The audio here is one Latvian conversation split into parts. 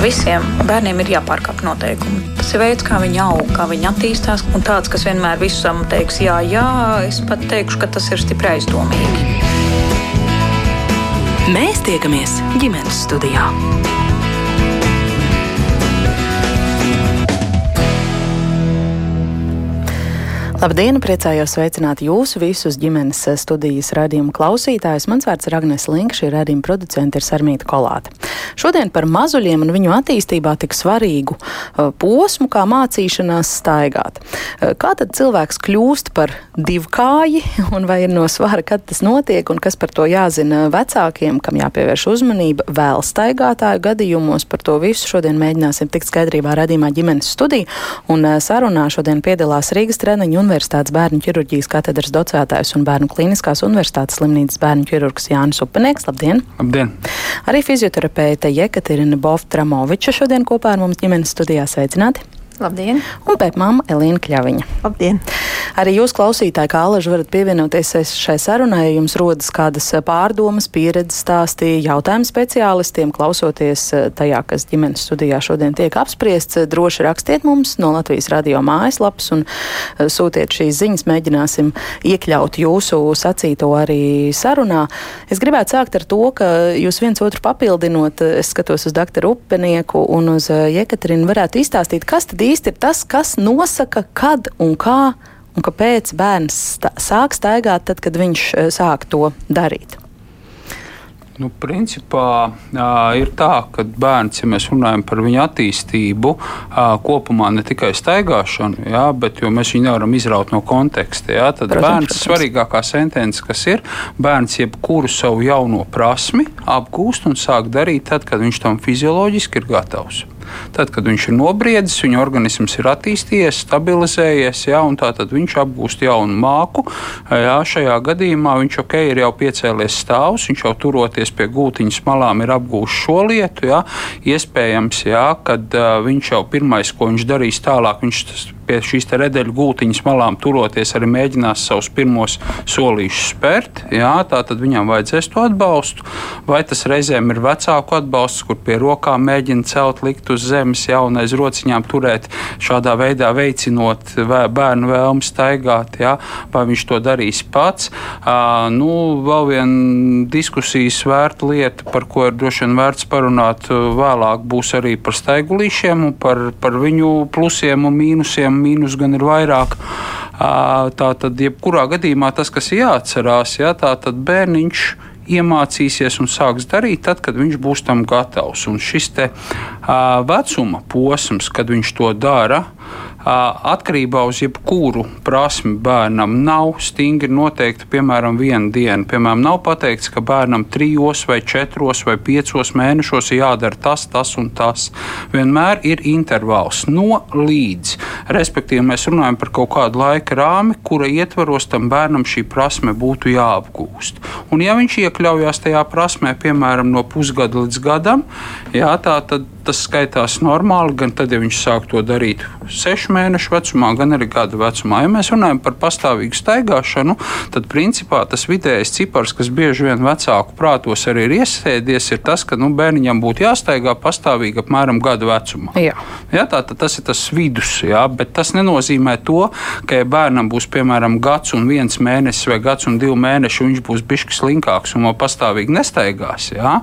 Visiem bērniem ir jāpārkāpj noteikumi. Tas ir veids, kā viņi aug, kā viņi attīstās. Un tāds, kas vienmēr visam teiks, jā, jā, es pat teikšu, ka tas ir stipri aizdomīgi. Mēs tiekamies ģimenes studijā. Labdien! Priecājos sveicināt jūsu visus ģimenes studijas radījuma klausītājus. Mans vārds ir Agnēs Linka, šī radījuma producente ir Sarmīta Kolāte. Šodien par mazuļiem un viņu attīstībā tik svarīgu uh, posmu kā mācīšanās staigāt. Uh, kā tad cilvēks kļūst par divkāji un vai ir no svara, kad tas notiek un kas par to jāzina vecākiem, kam jāpievērš uzmanība vēl staigātāju gadījumos. Par to visu šodien mēģināsim tikt skaidrībā radījumā ģimenes studiju un uh, sarunā šodien piedalās Rīgas treniņu un Universitātes bērnu ķirurģijas katedras docētājs un Bērnu klīniskās universitātes slimnīcas bērnu ķirurgs Jānis Upenieks. Labdien! Labdien! Arī fizioterapeite Jekaterina Bovtramoviča šodien kopā ar mums ģimenes studijā sveicināti! Labdien! Un pētmāma Elīna Kļaviņa. Labdien! Arī jūs, klausītāji, kā alaži varat pievienoties šai sarunai, ja jums rodas kādas pārdomas, pieredzes stāstī, jautājumu speciālistiem, klausoties eh, tajā, kas ģimenes studijā šodien tiek apspriests, droši rakstiet mums no Latvijas radio mājaslapas un eh, sūtiet šīs ziņas, mēģināsim iekļaut jūsu sacīto arī sarunā. Es gribētu sākt ar to, ka jūs viens otru papildinot, es skatos uz doktoru Upenieku un uz eh, Jekaterinu, varētu izstāstīt, kas tad īsti ir tas, kas nosaka, kad un kā un kāpēc bērns stā, sāk staigāt tad, kad viņš eh, sāk to darīt. Nu, principā uh, ir tā, ka bērns, ja mēs runājam par viņa attīstību, uh, kopumā ne tikai staigāšanu, jā, bet mēs viņu nevaram izraut no konteksta. Jā, tad protams, bērns protams. svarīgākā sentence, kas ir, bērns jebkuru savu jauno prasmi apgūst un sāk darīt tad, kad viņš tam fizioloģiski ir gatavs. Tad, kad viņš ir nobriedzis, viņa organisms ir attīstījies, stabilizējies, jā, un tad viņš apgūst jaunu māku. Jā, šajā gadījumā viņš ok, ir jau piecēlies stāvus, viņš jau turoties pie gultiņas malām ir apgūst šo lietu. Jā. Iespējams, jā, kad uh, viņš jau pirmais, ko viņš darīs tālāk, viņš pie šīs redeļu gultiņas malām turoties, arī mēģinās savus pirmos solīšus spērt. Jā, tā tad viņam vajadzēs to atbalstu. Vai tas reizēm ir vecāku atbalsts, kur pie rokām mēģina celt, likt uz zemes, jau un aiz rociņām turēt, šādā veidā veicinot bērnu vēlmu staigāt, jā, vai viņš to darīs pats. Uh, nu, vēl viena diskusijas vērta lieta, par ko ir droši vien vērts parunāt vēlāk, būs arī par staigulīšiem un par, par viņu plusiem un mīnusiem mīnus gan ir vairāk. Tā tad, jebkurā gadījumā tas, kas jāatcerās, ja, tā tad bērniņš iemācīsies un sāks darīt, tad, kad viņš būs tam gatavs. Un šis te, uh, vecuma posms, kad viņš to dara, atkarībā uz jebkuru prasmi bērnam nav stingri noteikta, piemēram, viena diena. Piemēram, nav pateikts, ka bērnam trijos vai četros vai piecos mēnešos ir jādara tas, tas un tas. Vienmēr ir intervāls no līdz. Respektīvi, mēs runājam par kaut kādu laika rāmi, kura ietvaros tam bērnam šī prasme būtu jāapgūst. Un, ja viņš iekļaujas tajā prasmē, piemēram, no pusgada līdz gadam, jā, tā, tad tas skaitās normāli, gan tad, ja viņš sāk to darīt sešu mēnešu vecumā, gan arī gada vecumā. Ja mēs runājam par pastāvīgu staigāšanu, tad principā tas vidējais cipars, kas bieži vien vecāku prātos arī ir iesēdies, ir tas, ka nu, bērniņam būtu jāstaigā pastāvīgi apmēram gada vecumā. Jā. Jā, tā, tas ir tas vidus, jā, bet tas nenozīmē to, ka ja bērnam būs piemēram gads un viens mēnesis vai gads un divi mēneši, viņš būs bišķi slinkāks un vēl pastāvīgi nestaigās. Jā.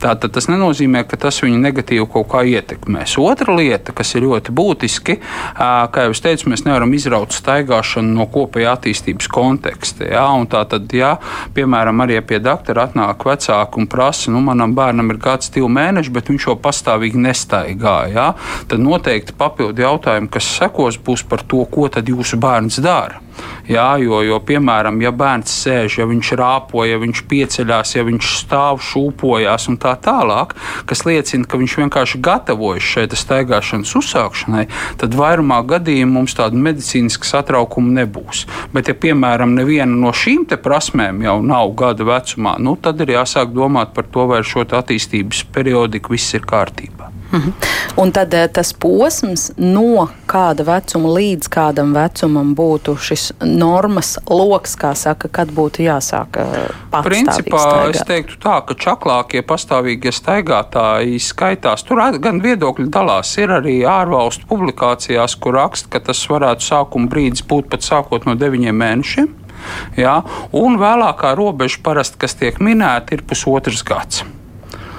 Tā, tas nenozīmē, ka tas viņu negatīvi kaut kā ietekmēs. Otra lieta, kas ir ļoti būtiski, kā jau es teicu, mēs nevaram izraut staigāšanu no kopējā attīstības konteksta. Ja? Tā tad, ja piemēram, arī pie doktora atnāk vecāki un prasa, nu, manam bērnam ir gads, divi mēneši, bet viņš jau pastāvīgi nestaigā, ja? tad noteikti papildu jautājumi, kas sekos, būs par to, ko tad jūsu bērns dara. Jā, jo, jo, piemēram, ja bērns sēž, ja viņš rāpo, ja viņš pieceļās, ja viņš stāv, šūpojas un tā tālāk, kas liecina, ka viņš vienkārši gatavojas šeit staigāšanas uzsākšanai, tad vairumā gadījumā mums tāda medicīniska satraukuma nebūs. Bet, ja, piemēram, neviena no šīm prasmēm jau nav gada vecumā, nu, tad ir jāsāk domāt par to, vai ar šo attīstības periodiku viss ir kārtībā. Mhm. Un tad eh, tas posms no kāda vecuma līdz kādam vecumam būtu šis normas lokus, kā saka, kad būtu jāsāk eh, pats. Principā staigāt. es teiktu tā, ka čaklākie pastāvīgie staigātāji skaitās. Tur gan viedokļi dalās. Ir arī ārvalstu publikācijās, kur raksta, ka tas varētu sākuma brīdis būt pat sākot no deviņiem mēnešiem. Jā, un vēlākā robeža parasti, kas tiek minēta, ir pusotrs gads.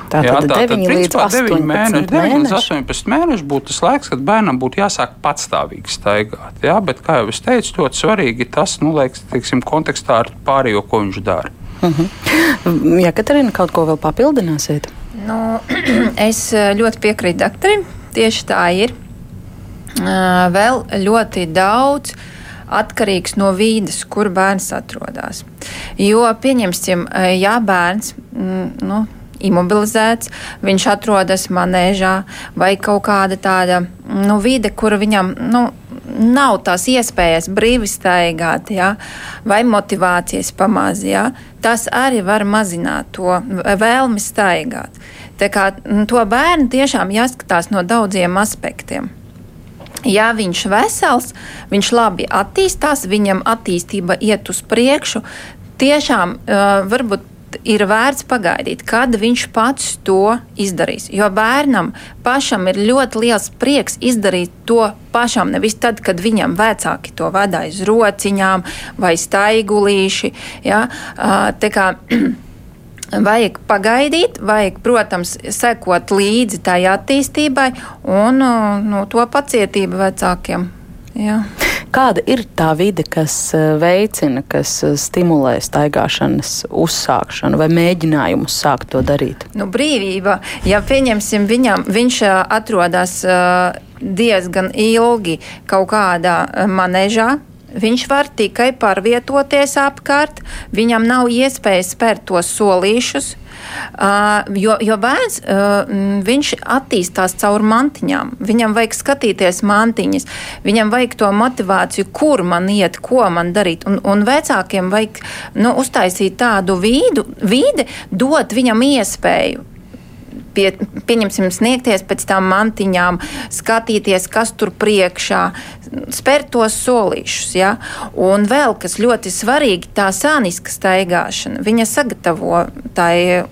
Tā tad tā, 9 tad, līdz 18 mēneši. 9 līdz 18 mēneši būtu tas laiks, kad bērnam būtu jāsāk patstāvīgi staigāt. Jā, bet, kā jau es teicu, ļoti svarīgi tas, nu, liekas, teiksim, kontekstā ar pārējo, ko viņš dara. Uh mhm. -huh. Ja Katrīna kaut ko vēl papildināsiet? Nu, es eh, ļoti piekrītu doktoram. Tieši tā ir. Eh, vēl ļoti daudz atkarīgs no vīdes, kur bērns atrodas. Jo, pieņemsim, eh, ja bērns mm, nu, imobilizēts, viņš atrodas manēžā vai kaut kāda tāda nu, vide, kur viņam nu, nav tās iespējas brīvi staigāt, ja, vai motivācijas pamaz, ja, tas arī var mazināt to vēlmi staigāt. Tā kā to bērnu tiešām jāskatās no daudziem aspektiem. Ja viņš ir vesels, viņš labi attīstās, viņam attīstība iet uz priekšu, tiešām varbūt ir vērts pagaidīt, kad viņš pats to izdarīs. Jo bērnam pašam ir ļoti liels prieks izdarīt to pašam, nevis tad, kad viņam vecāki to vada aiz rociņām vai staigulīši. Ja? Kā Vajag pagaidīt, vajag, protams, sekot līdzi tai attīstībai un no to pacietību vecākiem. Jā. Kāda ir tā vide, kas eh, veicina, kas eh, stimulē staigāšanas uzsākšanu vai mēģinājumus sākt to darīt? Nu, brīvība, ja pieņemsim viņam, viņš eh, atrodas diezgan ilgi kaut kādā manēžā, Viņš var tikai pārvietoties apkārt, viņam nav iespējas spērt tos solīšus, Uh, jo, jo bērns uh, viņš attīstās caur mantiņām. Viņam vajag skatīties mantiņas, viņam vajag to motivāciju, kur man iet, ko man darīt. Un, un vecākiem vajag nu, uztaisīt tādu vīdu, vīdi, dot viņam iespēju pie, pieņemsim, sniegties pēc tām mantiņām, skatīties, kas tur priekšā, spērt tos solīšus. Ja? Un vēl kas ļoti svarīgi, tā sāniska staigāšana. Viņa sagatavo tai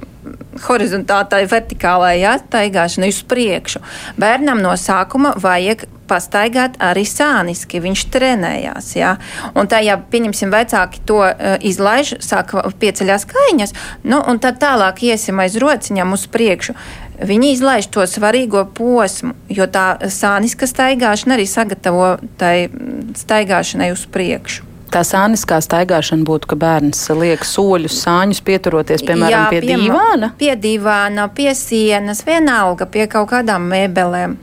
horizontālai, vertikālai jāstaigāšanai uz priekšu. Bērnam no sākuma vajag pastaigāt arī sāniski. Viņš trenējās. Ja? Un tā, ja pieņemsim, vecāki to uh, izlaiž, sāk pieceļās kaiņas, nu, un tad tālāk iesim aiz rociņām uz priekšu. Viņi izlaiž to svarīgo posmu, jo tā sāniska staigāšana arī sagatavo tai staigāšanai uz priekšu. Tā sāniskā staigāšana būtu, ka bērns liek soļus, sāņus pieturoties, piemēram, Jā, pie, pie divāna. Pie divāna, pie sienas, vienalga pie kaut kādām mēbelēm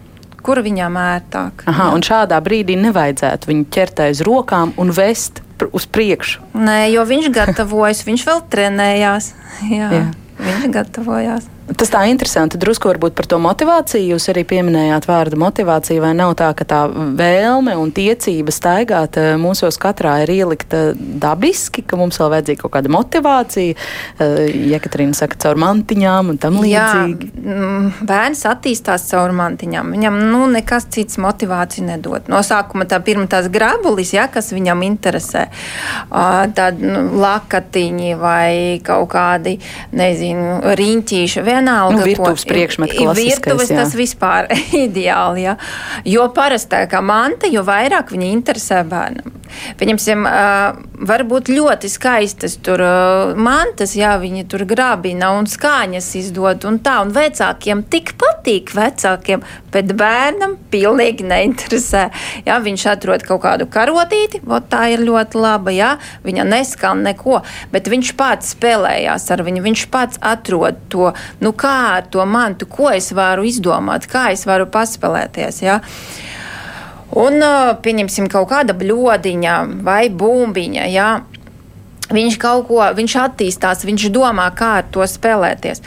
kur viņam ērtāk. Aha, un šādā brīdī nevajadzētu viņu ķert aiz rokām un vest uz priekšu. Nē, jo viņš gatavojas, viņš vēl trenējās. Jā, Jā. Viņš gatavojās. Tas tā interesanti. Drusku varbūt par to motivāciju. Jūs arī pieminējāt vārdu motivācija, vai nav tā, ka tā vēlme un tiecība staigāt eh, mūsos katrā ir ielikta dabiski, ka mums vēl vajadzīga kaut kāda motivācija. Eh, Jekaterina saka, caur mantiņām un tam līdzīgi. Jā, mm, bērns attīstās caur mantiņām. Viņam nu, nekas cits motivāciju nedod. No sākuma tā pirmā tās grabulis, ja, kas viņam interesē, tad nu, lakatiņi vai kaut kādi, nezinu, riņķīši vienalga, nu, virtuves priekšmets, virtuves jā. tas vispār ideāli, jā. Jo parastākā manta, jo vairāk viņa interesē bērnam. Pieņemsim, var būt ļoti skaistas tur mantas, jā, viņi tur grābina un skāņas izdod un tā, un vecākiem tik patīk vecākiem, bet bērnam pilnīgi neinteresē. Jā, viņš atrod kaut kādu karotīti, ot tā ir ļoti laba, jā, viņa neskan neko, bet viņš pats spēlējās ar viņu, viņš pats atrod to nu, kā ar to mantu, ko es varu izdomāt, kā es varu paspēlēties. Ja? Un pieņemsim kaut kāda bļodiņa vai bumbiņa. Ja? Viņš kaut ko, viņš attīstās, viņš domā, kā ar to spēlēties.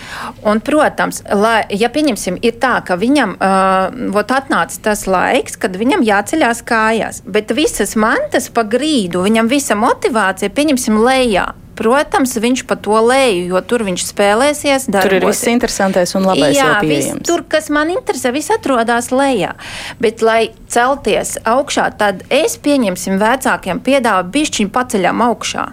Un, protams, lai, ja pieņemsim, ir tā, ka viņam uh, atnāca tas laiks, kad viņam jāceļās kājās, bet visas mantas pa grīdu, viņam visa motivācija, pieņemsim, lejā protams, viņš pa to leju, jo tur viņš spēlēsies. Darbos. Tur ir viss interesantais un labais Jā, viss, tur, kas man interesē, viss atrodas lejā. Bet, lai celties augšā, tad es pieņemsim vecākiem piedāvāju bišķiņu paceļam augšā.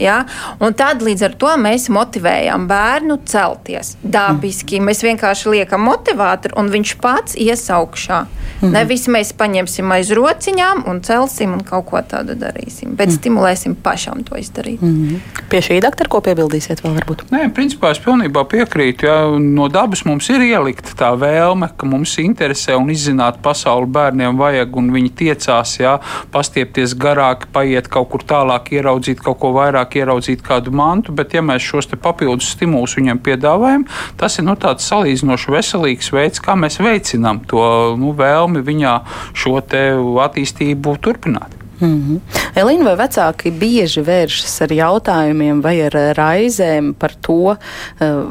Ja? Un tad līdz ar to mēs motivējam bērnu celties dabiski. Mēs vienkārši liekam motivātoru, un viņš pats ies augšā. Mm. Nevis mēs paņemsim aiz rociņām un celsim un kaut ko tādu darīsim, bet mm. stimulēsim pašam to izdarīt. Mm. Pie šī doktora, ko piebildīsiet vēl varbūt? Nē, principā es pilnībā piekrītu. Ja, no dabas mums ir ielikta tā vēlme, ka mums interesē un izzināt pasauli bērniem vajag, un viņi tiecās, ja, pastiepties garāk, paiet kaut kur tālāk, ieraudzīt kaut ko vairāk vairāk ieraudzīt kādu mantu, bet ja mēs šos papildus stimulus viņiem piedāvājam, tas ir nu, tāds salīdzinoši veselīgs veids, kā mēs veicinām to nu, vēlmi viņā šo attīstību turpināt. Mm -hmm. Elīna, vai vecāki bieži vēršas ar jautājumiem vai ar raizēm par to, uh,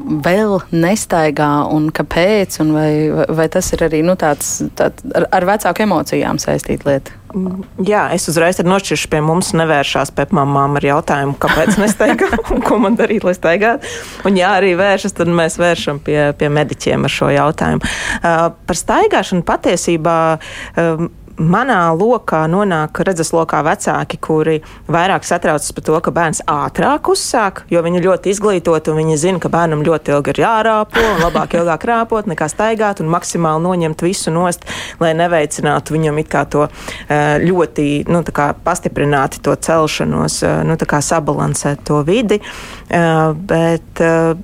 vēl nestaigā un kāpēc, un vai, vai tas ir arī nu, tāds, tāds ar, ar vecāku emocijām saistīta lieta? Mm, jā, es uzreiz nošķiršu pie mums, nevēršās pēpmāmām ar jautājumu, kāpēc nestaigā un ko man darīt, lai staigātu. Un jā, arī vēršas, tad mēs vēršam pie, pie mediķiem ar šo jautājumu. Uh, par staigāšanu patiesībā. Um, manā lokā nonāk redzeslokā vecāki, kuri vairāk satraucas par to, ka bērns ātrāk uzsāk, jo viņi ļoti izglītoti un viņi zina, ka bērnam ļoti ilgi ir jārāpo un labāk ilgāk rāpot nekā staigāt un maksimāli noņemt visu nost, lai neveicinātu viņam it kā to eh, ļoti nu, kā pastiprināti to celšanos, eh, nu, kā sabalansēt to vidi. Eh, bet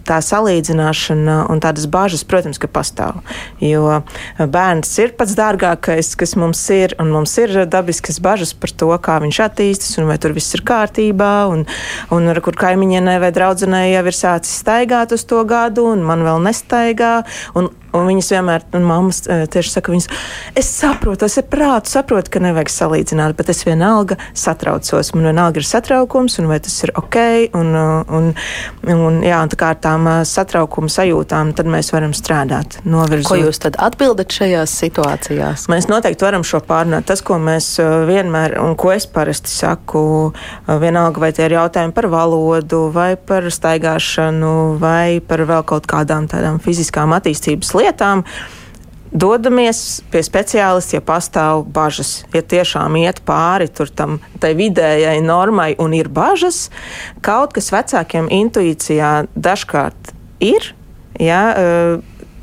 tā salīdzināšana un tādas bažas, protams, ka pastāv, jo bērns ir pats dārgākais, kas mums ir ir, un mums ir dabiskas bažas par to, kā viņš attīstās, un vai tur viss ir kārtībā, un, un ar kur kaimiņienei vai draudzenei jau ir sācis staigāt uz to gadu, un man vēl nestaigā. Un, Un viņas vienmēr, un mammas e, tieši saka, viņas, es saprotu, es prātu saprotu, ka nevajag salīdzināt, bet es vienalga satraucos. Man vienalga ir satraukums, un vai tas ir ok, un, un, un, jā, un tā kā ar tām e, satraukuma sajūtām, tad mēs varam strādāt. Novirzot. Ko jūs tad atbildat šajās situācijās? Mēs noteikti varam šo pārnāt. Tas, ko mēs vienmēr, un ko es parasti saku, vienalga vai tie ir jautājumi par valodu, vai par staigāšanu, vai par vēl kaut kādām tādām fiziskām attīstības lietām. Dodamies pie speciālista, ja pastāv bažas. Ja tiešām iet pāri tam vidējai normai un ir bažas, kaut kas vecākiem intuīcijā dažkārt ir. Ja,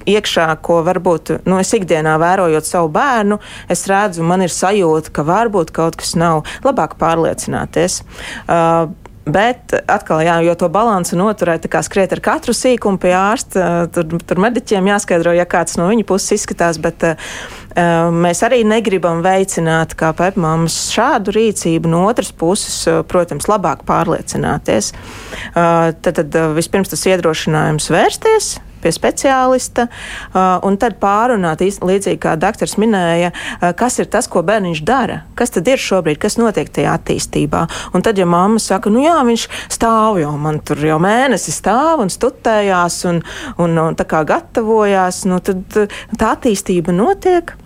iekšā, ko varbūt nu, es ikdienā vērojot savu bērnu, es redzu, man ir sajūta, ka varbūt kaut kas nav. Labāk pārliecināties. Uh, Bet atkal, jā, jo to balansu noturēt, kā skriet ar katru sīkumu pie ārsta, tur, tur mediķiem jāskaidro, ja kāds no viņa puses izskatās, bet uh, mēs arī negribam veicināt kā pepmāmas šādu rīcību. No otras puses, protams, labāk pārliecināties. Uh, tad, tad vispirms tas iedrošinājums vērsties pie speciālista un tad pārunāt, līdzīgi kā doktors minēja, kas ir tas, ko bērniņš dara, kas tad ir šobrīd, kas notiek tajā attīstībā. Un tad, ja mamma saka, nu jā, viņš stāv jau, man tur jau mēnesi stāv un studējās un, un, un tā kā gatavojās, nu tad tā attīstība notiek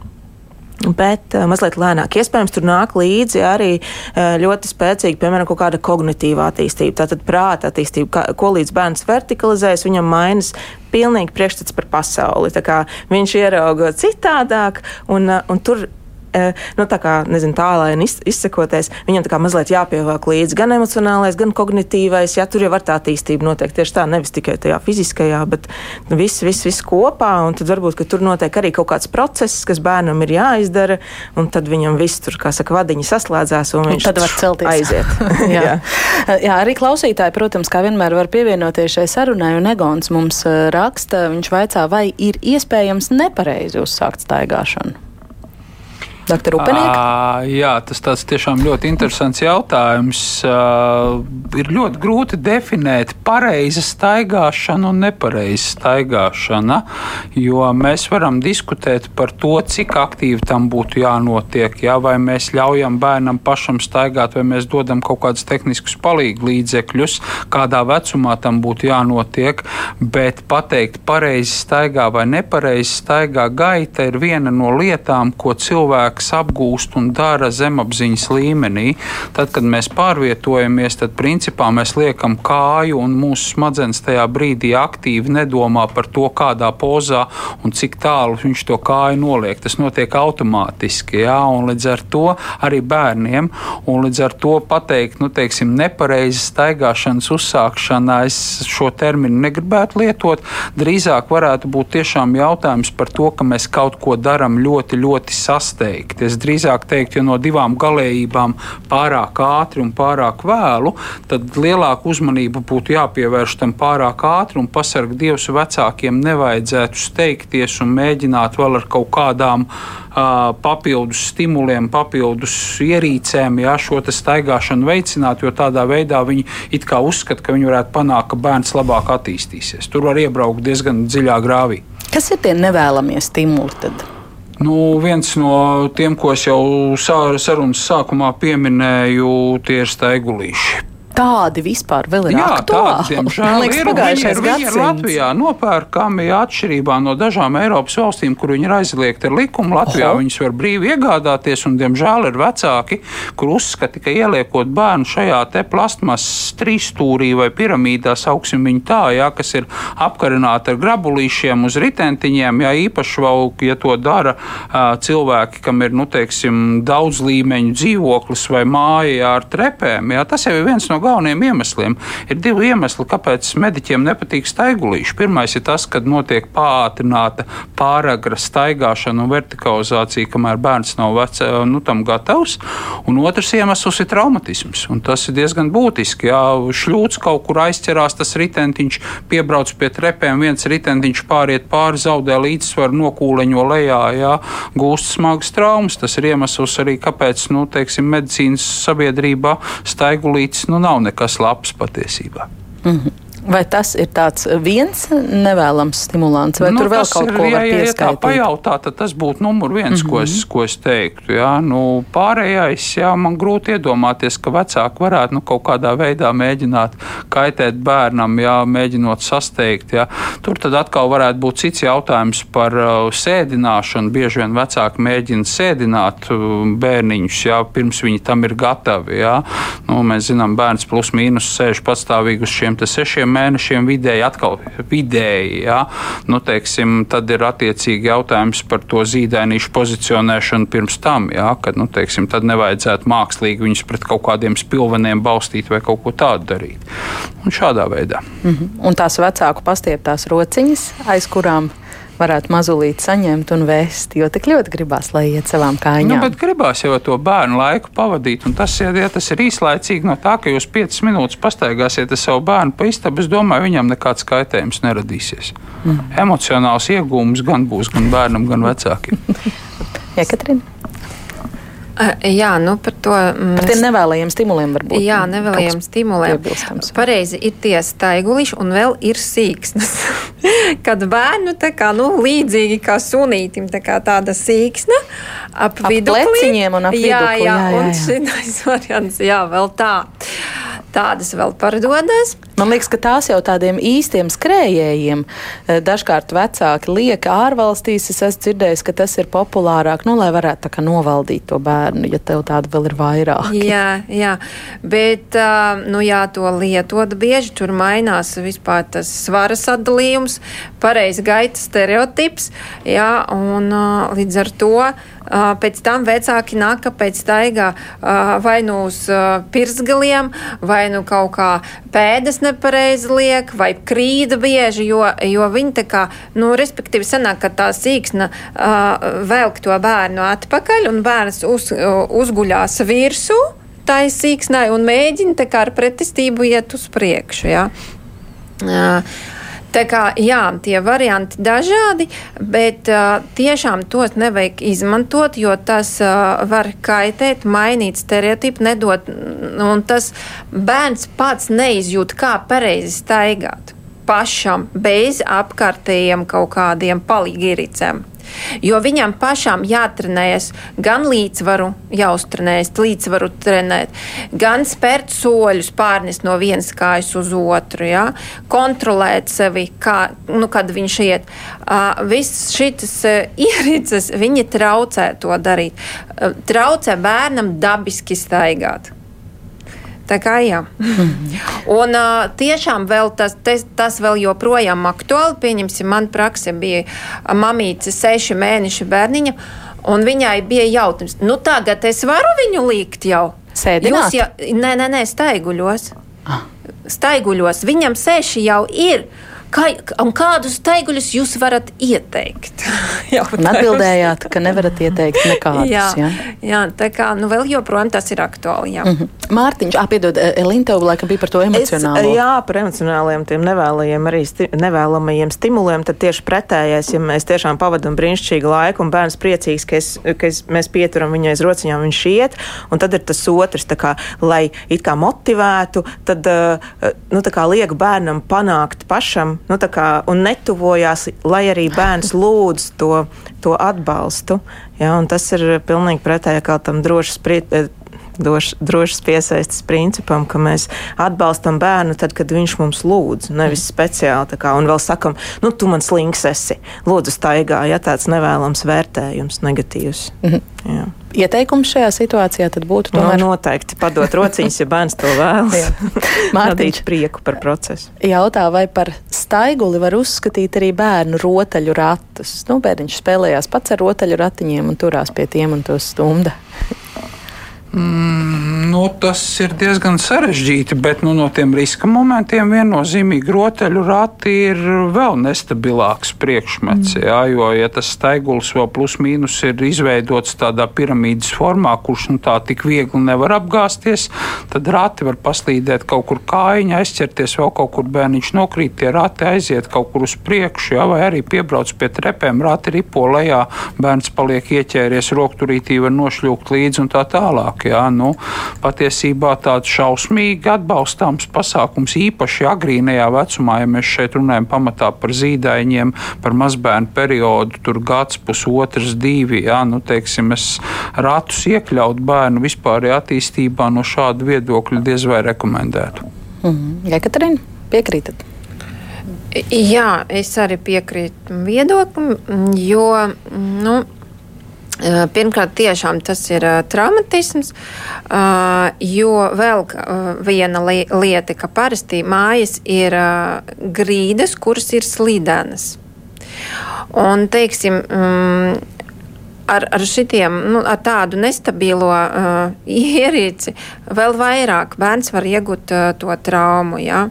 bet uh, mazliet lēnāk. Iespējams, tur nāk līdzi arī uh, ļoti spēcīga, piemēram, kaut kāda kognitīva attīstība, tātad prāta attīstība, kā, ko līdz bērns vertikalizēs, viņam mainas pilnīgi priekšstats par pasauli. Viņš ierauga citādāk, un, uh, un tur Eh, nu, tā kā, nezinu, tālēni izsakoties, viņam tā kā mazliet jāpievāk līdzi gan emocionālais, gan kognitīvais. Jā, tur jau var tā attīstība notiek tieši tā, nevis tikai tajā fiziskajā, bet viss, viss, viss kopā. Un tad varbūt, tur notiek arī kaut kāds process, kas bērnam ir jāizdara, un tad viņam viss tur, kā saka, vadiņi saslēdzās, un viņš un tad var celties. Aiziet. jā. jā. jā, arī klausītāji, protams, kā vienmēr var pievienoties šai sarunai, un Egons mums eh, raksta, viņš vaicā, vai ir iespējams nepareizi uzsākt staigāšanu. Dr. Upeniek? À, jā, tas tāds tiešām ļoti interesants jautājums. Uh, ir ļoti grūti definēt pareizi staigāšanu un nepareizi staigāšana, jo mēs varam diskutēt par to, cik aktīvi tam būtu jānotiek. Jā, vai mēs ļaujam bērnam pašam staigāt, vai mēs dodam kaut kādus tehniskus palīgu līdzekļus, kādā vecumā tam būtu jānotiek, bet pateikt pareizi staigā vai nepareizi staigā gaita ir viena no lietām, ko cilvēks cilvēks apgūst un dara zemapziņas līmenī. Tad, kad mēs pārvietojamies, tad principā mēs liekam kāju un mūsu smadzenes tajā brīdī aktīvi nedomā par to, kādā pozā un cik tālu viņš to kāju noliek. Tas notiek automātiski, jā, un līdz ar to arī bērniem, un līdz ar to pateikt, nu, teiksim, nepareizi staigāšanas uzsākšanā, es šo terminu negribētu lietot, drīzāk varētu būt tiešām jautājums par to, ka mēs kaut ko darām ļoti, ļoti sasteigti. Es drīzāk teiktu, ja no divām galējībām pārāk ātri un pārāk vēlu, tad lielāku uzmanību būtu jāpievērš tam pārāk ātri un pasarg Dievs vecākiem nevajadzētu steigties un mēģināt vēl ar kaut kādām uh, papildus stimuliem, papildus ierīcēm, jā, šo staigāšanu veicināt, jo tādā veidā viņi it kā uzskata, ka viņi varētu panākt, ka bērns labāk attīstīsies. Tur var iebraukt diezgan dziļā grāvī. Kas ir tie nevēlamie stimuli? Tad? Nu, viens no tiem, ko es jau sarunas sākumā pieminēju, tie ir staigulīši tādi vispār vēl ir Jā, aktuāli. Tādi, diemžēl, liekas, ir, pagājušais viņi ir, viņi ir Latvijā nopērkami atšķirībā no dažām Eiropas valstīm, kur viņi ir aizliegti ar likumu. Latvijā Oho. viņus var brīvi iegādāties, un, diemžēl, ir vecāki, kur uzskata, ka ieliekot bērnu šajā te plastmas trīsstūrī vai piramīdā, sauksim viņu tā, jā, kas ir apkarināta ar grabulīšiem uz ritentiņiem, jā, īpaši vēl, ja to dara cilvēki, kam ir, nu, teiksim, daudz līmeņu dzīvoklis vai māja ar trepēm, jā, tas jau ir viens no galvenajiem iemesliem. Ir divi iemesli, kāpēc mediķiem nepatīk staigulīši. Pirmais ir tas, ka notiek pātrināta pāragra staigāšana un vertikalizācija, kamēr bērns nav vec, nu, tam gatavs. Un otrs iemesls ir traumatisms. Un tas ir diezgan būtiski. Jā, šļūts kaut kur aizķerās, tas ritentiņš piebrauc pie trepēm, viens ritentiņš pāriet pāri, zaudē līdzsvaru, nokūleņo lejā, jā, gūst smagas traumas. Tas ir iemesls arī, kāpēc nu, teiksim, medicīnas sabiedrībā staigulītis nu, nav nav nekas labs patiesībā. Mm -hmm. Vai tas ir tāds viens nevēlams stimulants, vai nu, tur vēl kaut ir, ko ja, pieskaitīt? Ja tā pajautā, tad tas būtu numur viens, mm -hmm. ko, es, ko es teiktu. Jā. Nu, pārējais, jā, man grūti iedomāties, ka vecāki varētu nu, kaut kādā veidā mēģināt kaitēt bērnam, jā, mēģinot sasteigt. Jā. Tur tad atkal varētu būt cits jautājums par uh, sēdināšanu. Bieži vien vecāki mēģina sēdināt uh, bērniņus, jā, pirms viņi tam ir gatavi. Jā. Nu, mēs zinām, bērns plus mīnus sēž patstāvīgi uz šiem sešiem mēnešiem vidēji atkal vidēji. Ja? Nu, teiksim, tad ir attiecīgi jautājums par to zīdainīšu pozicionēšanu pirms tam, ja? kad nu, teiksim, tad nevajadzētu mākslīgi viņus pret kaut kādiem spilveniem balstīt vai kaut ko tādu darīt. Un šādā veidā. Mm -hmm. Un tās vecāku pastieptās rociņas, aiz kurām varētu mazulīt saņemt un vēst, jo tik ļoti gribās, lai iet savām kājām. Nu, bet gribās jau to bērnu laiku pavadīt, un tas, ja, ja tas ir īslaicīgi no tā, ka jūs 5 minūtes pastaigāsiet ar savu bērnu pa istabu, es domāju, viņam nekāds kaitējums neradīsies. Mm. Emocionāls iegūms gan būs gan bērnam, gan vecākiem. Iekatrina. Jā, nu par to. Mm, par tiem nevēlējiem stimuliem varbūt. Jā, nevēlējiem stimuliem. Pareizi ir tie staiguliši un vēl ir sīksnas. Kad bērnu tā kā, nu, līdzīgi kā sunītim, tā kā tāda sīksna ap, ap vidukliņiem un ap jā, vidukli. Jā, jā, jā, un šis variants, jā, vēl tā. Tādas vēl pardodas. Man liekas, ka tās jau tādiem īstiem skrējējiem eh, dažkārt vecāki liek ārvalstīs. Es esmu dzirdējis, ka tas ir populārāk, nu, lai varētu novaldīt to bērnu, ja tev tāda vēl ir vairāk. Jā, jā, bet, nu, jā, to lietot bieži tur mainās vispār tas svara sadalījums, pareizi gaita stereotips, jā, un līdz ar to Pēc tam vecāki nāk, pēc staigā vai nu uz pirsgaliem, vai nu kaut kā pēdas nepareizi liek, vai krīda bieži, jo, jo viņi tā kā, nu, respektīvi sanāk, ka tā sīksna velk to bērnu atpakaļ un bērns uz, uzguļās virsū tai sīksnai un mēģina tā kā ar pretestību iet uz priekšu. Ja? Uh, Tā kā jā, tie varianti dažādi, bet uh, tiešām tos nevajag izmantot, jo tas uh, var kaitēt, mainīt stereotipu, nedot, un tas bērns pats neizjūt, kā pareizi staigāt pašam bez apkārtējiem kaut kādiem palīgiericēm. Jo viņam pašam jātrenējas gan līdzsvaru, jāuztrenējas, līdzsvaru trenēt, gan spērt soļus, pārnest no vienas kājas uz otru, ja? kontrolēt sevi, kā, nu, kad viņš iet. Uh, Viss šis uh, ierīces, viņi traucē to darīt. Uh, traucē bērnam dabiski staigāt. Tā kā jā. Un uh, tiešām vēl tas, tas, tas vēl joprojām aktuāli. Pieņemsim, man prakse bija mamīte seši mēneši bērniņa, un viņai bija jautājums, nu tagad es varu viņu likt jau. Sēdināt? Jūs jau, nē, nē, nē, staiguļos. Ah. Staiguļos. Viņam seši jau ir. Kā, kādus teiguļus jūs varat ieteikt? Un atbildējāt, ka nevarat ieteikt nekādus. jā, ja? jā, tā kā nu, vēl joprojām tas ir aktuāli. Jā. Mm -hmm. Mārtiņš, apvienot Elinta, laikam bija par to emocionālo. Es, jā, par emocionāliem, tiem nevēlajiem, arī sti nevēlamajiem stimuliem. Tad tieši pretējais, ja mēs tiešām pavadām brīnišķīgu laiku un bērns priecīgs, ka, es, ka es, mēs pieturam viņai aiz rociņām, viņš iet, un tad ir tas otrs, kā, lai it kā motivētu, tad nu, kā liek bērnam panākt pašam nu, kā, un netuvojās, lai arī bērns lūdz to, to atbalstu. Ja, tas ir pilnīgi pretēji kā tam drošas droš, drošas piesaistes principam, ka mēs atbalstam bērnu tad, kad viņš mums lūdz, nevis speciāli. Kā, un vēl sakam, nu, tu man slinks esi, lūdzu, staigā, ja tāds nevēlams vērtējums, negatīvs. Mhm. Jā. Ieteikums šajā situācijā būtu tomēr no, noteikti padot rociņas, ja bērns to vēlas. Mārtiņš prieku par procesu. Jautā, vai par staiguli var uzskatīt arī bērnu rotaļu ratus? Nu, bērniņš spēlējās pats ar rotaļu ratiņiem un turās pie tiem un tos stumda. Mm, nu, tas ir diezgan sarežģīti, bet nu, no tiem riska momentiem viennozīmīgi rotaļu rati ir vēl nestabilāks priekšmets. Mm. Jā, jo, ja tas staigulis vēl plus mīnus ir izveidots tādā piramīdas formā, kurš nu, tā tik viegli nevar apgāzties, tad rati var paslīdēt kaut kur kājiņā, aizķerties vēl kaut kur bērniņš nokrīt, tie rati aiziet kaut kur uz priekšu, jā, vai arī piebrauc pie trepēm, rati ripo lejā, bērns paliek ieķēries, rokturītī var nošļūkt līdzi un tā tālāk tālāk. Jā, nu, patiesībā tāds šausmīgi atbalstāms pasākums, īpaši agrīnajā vecumā, ja mēs šeit runājam pamatā par zīdaiņiem, par mazbērnu periodu, tur gads, pusotrs, divi. Jā, nu, teiksim, es ratus iekļaut bērnu vispārējā attīstībā no šāda viedokļa diez vai rekomendētu. Mm. Ja, Katrīna, piekrītat? Jā, es arī piekrītu viedoklim, jo nu, pirmkārt, tiešām tas ir uh, traumatisms, uh, jo vēl uh, viena li lieta, ka parasti mājas ir grīdas, kuras ir slīdenas. Un, teiksim, um, ar, ar, šitiem, nu, ar tādu nestabilo uh, ierīci vēl vairāk bērns var iegūt uh, to traumu. Ja?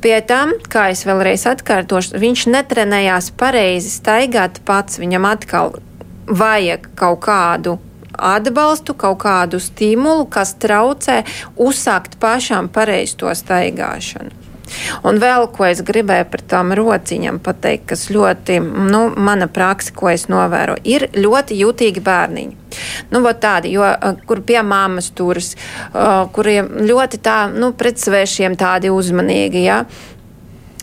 Pie tam, kā es vēlreiz atkārtošu, viņš netrenējās pareizi staigāt pats. Viņam atkal vajag kaut kādu atbalstu, kaut kādu stimulu, kas traucē uzsākt pašām pareizi to staigāšanu. Un vēl ko es gribēju par tām rociņām pateikt, kas ļoti, nu, mana praksa, ko es novēroju, ir ļoti jutīgi bērniņi. Nu, tādi, jo, kur pie māmas turas, kuriem ļoti tā, nu, pret svēšiem tādi uzmanīgi, ja,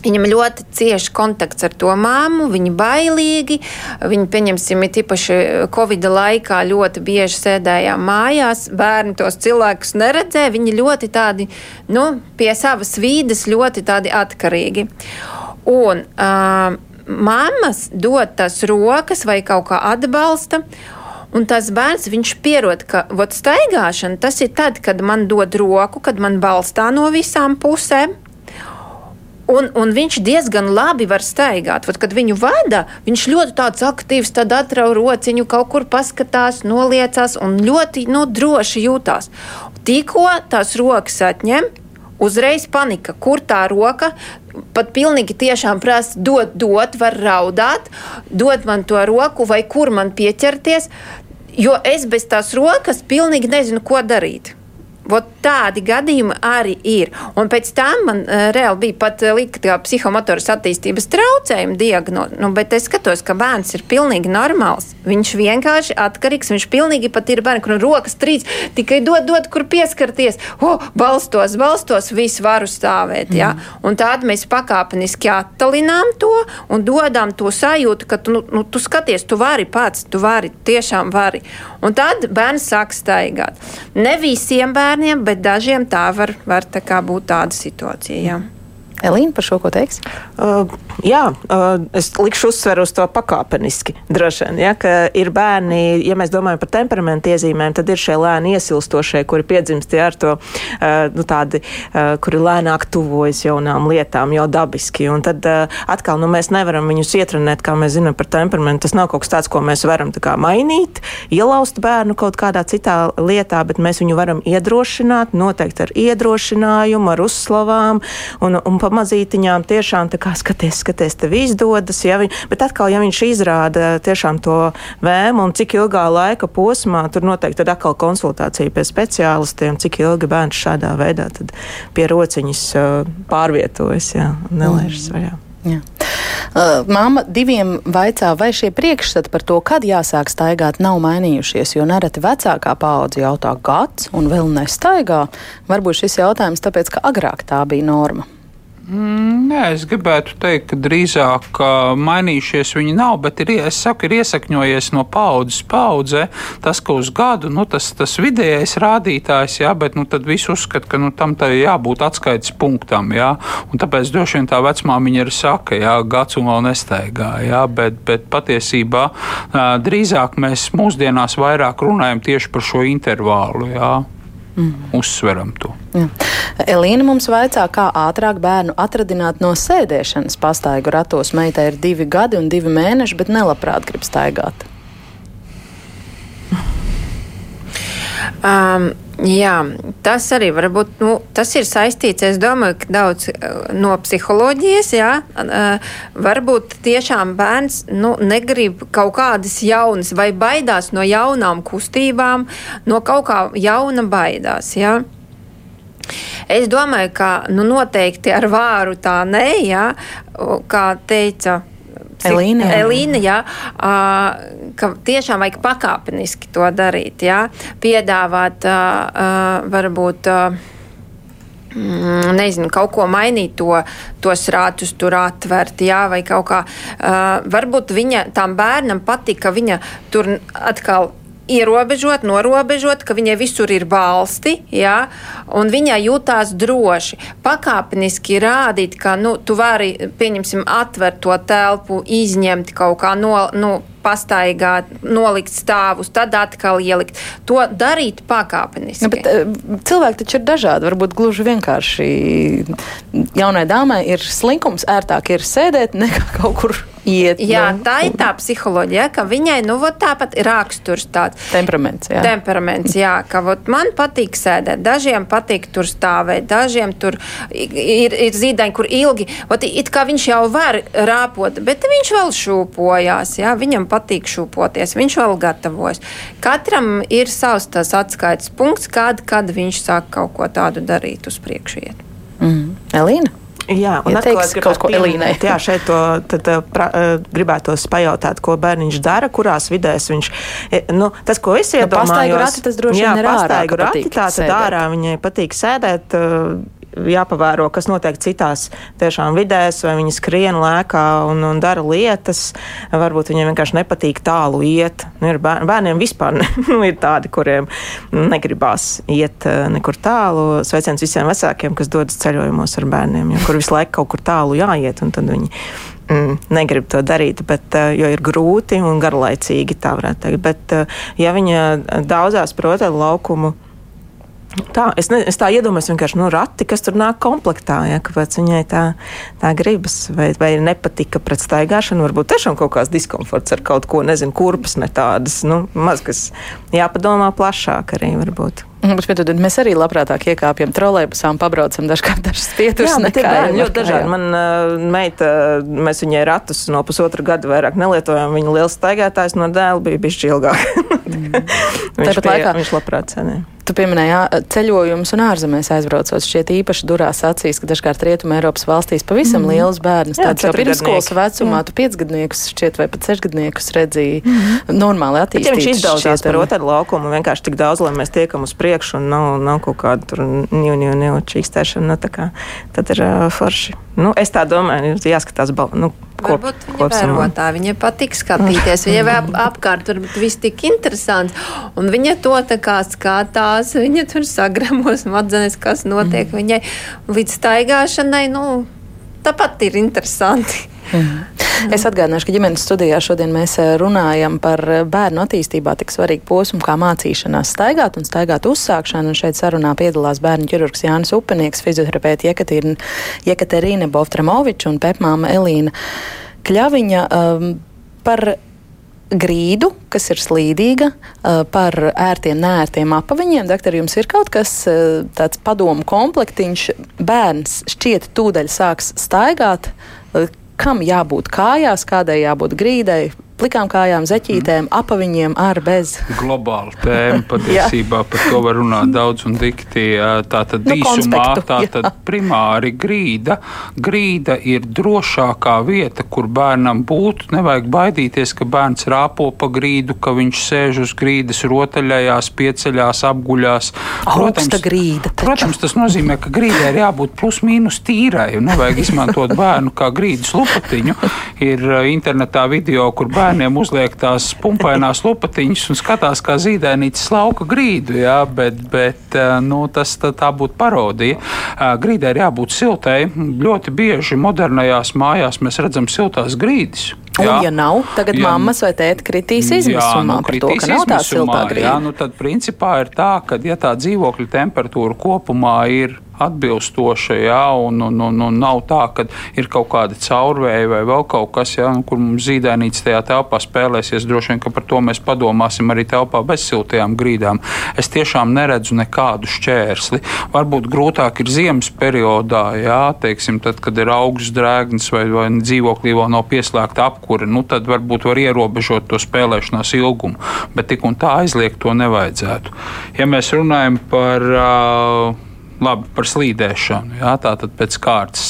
Viņam ļoti cieši kontakts ar to māmu, viņi bailīgi. Viņi, pieņemsim, ir īpaši Covid laikā ļoti bieži sēdējām mājās. Bērni tos cilvēkus neredzēja. Viņi ļoti tādi, nu, pie savas vīdes ļoti tādi atkarīgi. Un uh, mammas dod tās rokas vai kaut kā atbalsta. Un tas bērns, viņš pierod, ka vot, staigāšana tas ir tad, kad man dod roku, kad man balstā no visām pusēm. Un, un viņš diezgan labi var staigāt. Vat, kad viņu vada, viņš ļoti tāds aktīvs, tad atrauj rociņu, kaut kur paskatās, noliecās un ļoti nu, droši jūtās. Tikko tās rokas atņem, uzreiz panika, kur tā roka. Pat pilnīgi tiešām prasa, dot, dot, var raudāt, dot man to roku, vai kur man pieķerties, jo es bez tās rokas pilnīgi nezinu, ko darīt Vot tādi gadījumi arī ir. Un pēc tam man uh, reāli bija pat uh, likta psihomotoras attīstības traucējuma diagnoze. Nu, bet es skatos, ka bērns ir pilnīgi normāls. Viņš vienkārši atkarīgs. Viņš pilnīgi pat ir bērns, kur rokas trīs, tikai dod, dod, kur pieskarties. Oh, balstos, balstos, viss varu stāvēt. Mm. Ja? Un tādu mēs pakāpeniski attalinām to un dodam to sajūtu, ka tu, nu, nu, tu skaties, tu vari pats, tu vari, tiešām vari. Un tad bērns sāk staigāt. Ne visiem bērniem, bet dažiem tā var, var tā būt tāda situācija. Jā. Elīna, par šo ko teiks? Uh, jā, es likšu uzsveru uz to pakāpeniski. Droši vien, ja, ka ir bērni, ja mēs domājam par temperamentu iezīmēm, tad ir šie lēni iesilstošie, kuri piedzimst ja, ar to, nu, tādi, kuri lēnāk tuvojas jaunām lietām, jau dabiski. Un tad atkal nu, mēs nevaram viņus ietrenēt, kā mēs zinām par temperamentu. Tas nav kaut kas tāds, ko mēs varam kā, mainīt, ielaust bērnu kaut kādā citā lietā, bet mēs viņu varam iedrošināt, noteikti ar iedrošinājumu, ar uzslavām. Un, un pamazītiņām tiešām tā kā skaties, skaties, tev izdodas. Ja viņ, bet atkal, ja viņš izrāda tiešām to vēmu un cik ilgā laika posmā, tur noteikti tad atkal konsultācija pie speciālistiem, cik ilgi bērns šādā veidā pie rociņas pārvietojas, jā, nelaižas vaļā. Jā. Uh, Māma diviem vaicā, vai šie priekšstati par to, kad jāsāk staigāt, nav mainījušies, jo nereti vecākā paudze jautā gads un vēl nestaigā. Varbūt šis jautājums tāpēc, ka agrāk tā bija norma. Mm, nē, es gribētu teikt, ka drīzāk mainījušies viņi nav, bet ir, es saku, ir iesakņojies no paudzes paudzē. Tas, ka uz gadu nu, tas, tas vidējais rādītājs, jā, bet nu, tad viss uzskata, ka nu, tam jābūt atskaites punktam. Jā, un tāpēc droši vien tā vecmāmiņa arī saka, ka gads un vēl nestaigā. Jā, bet, bet patiesībā drīzāk mēs mūsdienās vairāk runājam tieši par šo intervālu. Jā. Mm. Uzsveram to. Jā. Elīna mums vaicā, kā ātrāk bērnu atradināt no sēdēšanas pastaigu ratos. Meitai ir divi gadi un divi mēneši, bet nelabprāt grib staigāt. Um, jā, tas arī var būt. Nu, tas ir saistīts, es domāju, ka daudz uh, no psiholoģijas. Jā, uh, varbūt tiešām bērns nu, negrib kaut kādas jaunas, vai baidās no jaunām kustībām, no kaut kā jauna baidās. Jā. Es domāju, ka nu, noteikti ar vāru tā nē, kā teica. Elīna, jā. Elīna jā, ka tiešām vajag pakāpeniski to darīt, jā, piedāvāt varbūt mm, nezinu, kaut ko mainīt, to, tos rātus tur atvērt, jā, vai kaut kā. Uh, varbūt viņa tam bērnam patīk, ka viņa tur atkal ierobežot, norobežot, ka viņai visur ir balsti, ja, un viņai jūtās droši. Pakāpeniski rādīt, ka nu, tu vari, pieņemsim, atvērt to telpu, izņemt kaut kā no. nu, pastaigāt, nolikt stāvus, tad atkal ielikt. To darīt pakāpeniski. Ja, bet, eh, cilvēki taču ir dažādi. Varbūt gluži vienkārši jaunai dāmai ir slinkums, ērtāk ir sēdēt nekā kaut kur iet. Jā, nu, tā ir tā psiholoģija, ka viņai nu, tāpat ir raksturs tāds - temperaments. Jā, temperaments, jā ka vot, man patīk sēdēt, dažiem patīk tur stāvēt, dažiem tur ir, ir zīdaini, kur ilgi, vot, it kā viņš jau var rāpot, bet viņš vēl šūpojās, jā, viņam patīk šūpoties, viņš vēl gatavojas. Katram ir savs tas atskaites punkts, kad, kad viņš sāk kaut ko tādu darīt uz priekšu iet. Mm. Elīna? Jā, un ja teiks, kaut ko Elīnai. Jā, šeit to tad, uh, pra, uh, gribētos pajautāt, ko bērniņš dara, kurās vidēs viņš, e, nu, tas, ko es iedomājos. Nu, rati, tas droši vien ir ārā, rati, tā tad ārā viņai patīk sēdēt. Uh, jāpavēro, kas notiek citās tiešām vidēs, vai viņi skrien lēkā un, un dara lietas. Varbūt viņiem vienkārši nepatīk tālu iet. Nu, ir bēr, bērniem vispār ne, nu, ir tādi, kuriem negribās iet eh, nekur tālu. Sveiciens visiem vecākiem, kas dodas ceļojumos ar bērniem, jo, kur visu laiku kaut kur tālu jāiet, un tad viņi mm, negrib to darīt, bet, uh, jo ir grūti un garlaicīgi, tā varētu teikt. Bet, uh, ja viņa daudzās protēlu laukumu Tā, es, ne, es tā iedomājos, vienkārši nu, rati, kas tur nāk komplektā. Ja, kāpēc viņai tā, tā gribas, vai, vai nepatika pret staigāšanu, varbūt tiešām kaut kāds diskomforts ar kaut ko, nezinu, kurpes ne tādas. Nu, maz kas jāpadomā plašāk arī varbūt. Bet mēs arī labprātāk iekāpjam trolēļbusā un pabraucam dažkārt dažas pieturas. Jā, bet ir ļoti dažādi. Man uh, meita, mēs viņai ratus no pusotra gada vairāk nelietojām. Viņa liels staigātājs no dēla bija bišķi ilgāk. mm. Tāpat pie, laikā- viņš labprāt cenē. Tu pieminēji ceļojumus un ārzemēs aizbraucot. Šķiet īpaši durās acīs, ka dažkārt Rietumē Eiropas valstīs pavisam mm. liels bērns. Jā, Tāds jau četrgadnieki. vecumā, tu piecgadniekus šķiet vai pat sešgadniekus redzēji mm. normāli Bet, ja attīstīts. viņš izdauzās par otru laukumu, vienkārši tik daudz, lai mēs tiekam uz priekšu, un nav, nav kaut kāda tur ņūņu čīkstēšana, nu, tad ir uh, forši. Nu, es tā domāju, ir jāskatās, nu, kop, Varbūt viņa kopsumā. vērotā, viņai patīk skatīties, viņai ap, apkārt varbūt viss tik interesants, un viņa to tā kā skatās, viņa tur sagramos madzenes, kas notiek viņai līdz staigāšanai, nu, tāpat ir interesanti. Es atgādināšu, ka ģimenes studijā šodien mēs eh, runājam par eh, bērnu attīstībā tik svarīgu posmu kā mācīšanās staigāt un staigāt uzsākšanu. Un šeit sarunā piedalās bērnu ķirurgs Jānis Upenieks, fizioterapeiti Jekaterina Bovtramoviča un pepmāma Elīna Kļaviņa um, par grīdu, kas ir slīdīga, uh, par ērtiem, nērtiem apaviņiem. Doktor, jums ir kaut kas tāds padomu komplektiņš, bērns šķiet tūdaļ sāks staigāt. Kam jābūt kājās, kādai jābūt grīdai, plikām kājām, zeķītēm, apaviņiem ar bez. globāla tēma. Patiesībā par to var runāt daudz un dikti. Tā tad Nu, īsumā tā jā. tad primāri grīda. Grīda ir drošākā vieta, kur bērnam būtu. Nevajag baidīties, ka bērns rāpo pa grīdu, ka viņš sēž uz grīdas, rotaļājās, pieceļās, apguļās. Augsta grīda taču. Protams, tas nozīmē, ka grīdai ir jābūt plus-mínus tīrai. un Nevajag izmantot bērnu kā grīdas lupatiņu. Ir internetā video, kur bērniem uzliek tās pumpainās lupatiņas un skatās, kā zīdainītis lauka grīdu. Jā, bet, bet uh, nu, tas tā, tā būtu parodija. Uh, Grīdai ir jābūt siltai. Ļoti bieži modernajās mājās mēs redzam siltās grīdas. Un, Jā. ja nav, tagad Ja- mammas vai tēti kritīs izmisumā Jā, nu, par to, ka nav tā siltā grīda. Jā, nu tad principā ir tā, ka ja tā dzīvokļa temperatūra kopumā ir atbilstoša, jā, un, un, un, un nav tā, ka ir kaut kāda caurvēja vai vēl kaut kas, jā, kur mums zīdainīts tajā telpā spēlēsies, droši vien, ka par to mēs padomāsim arī telpā bez siltajām grīdām. Es tiešām neredzu nekādu šķērsli. Varbūt grūtāk ir ziemas periodā, jā, teiksim, tad, kad ir augsts drēgnis vai, vai dzīvoklī vēl nav pieslēgta apkure, nu tad varbūt var ierobežot to spēlēšanās ilgumu, bet tik un tā aizliegt to nevajadzētu. Ja mēs runājam par uh, Labi, par slīdēšanu. Jā, tā tad pēc kārtas.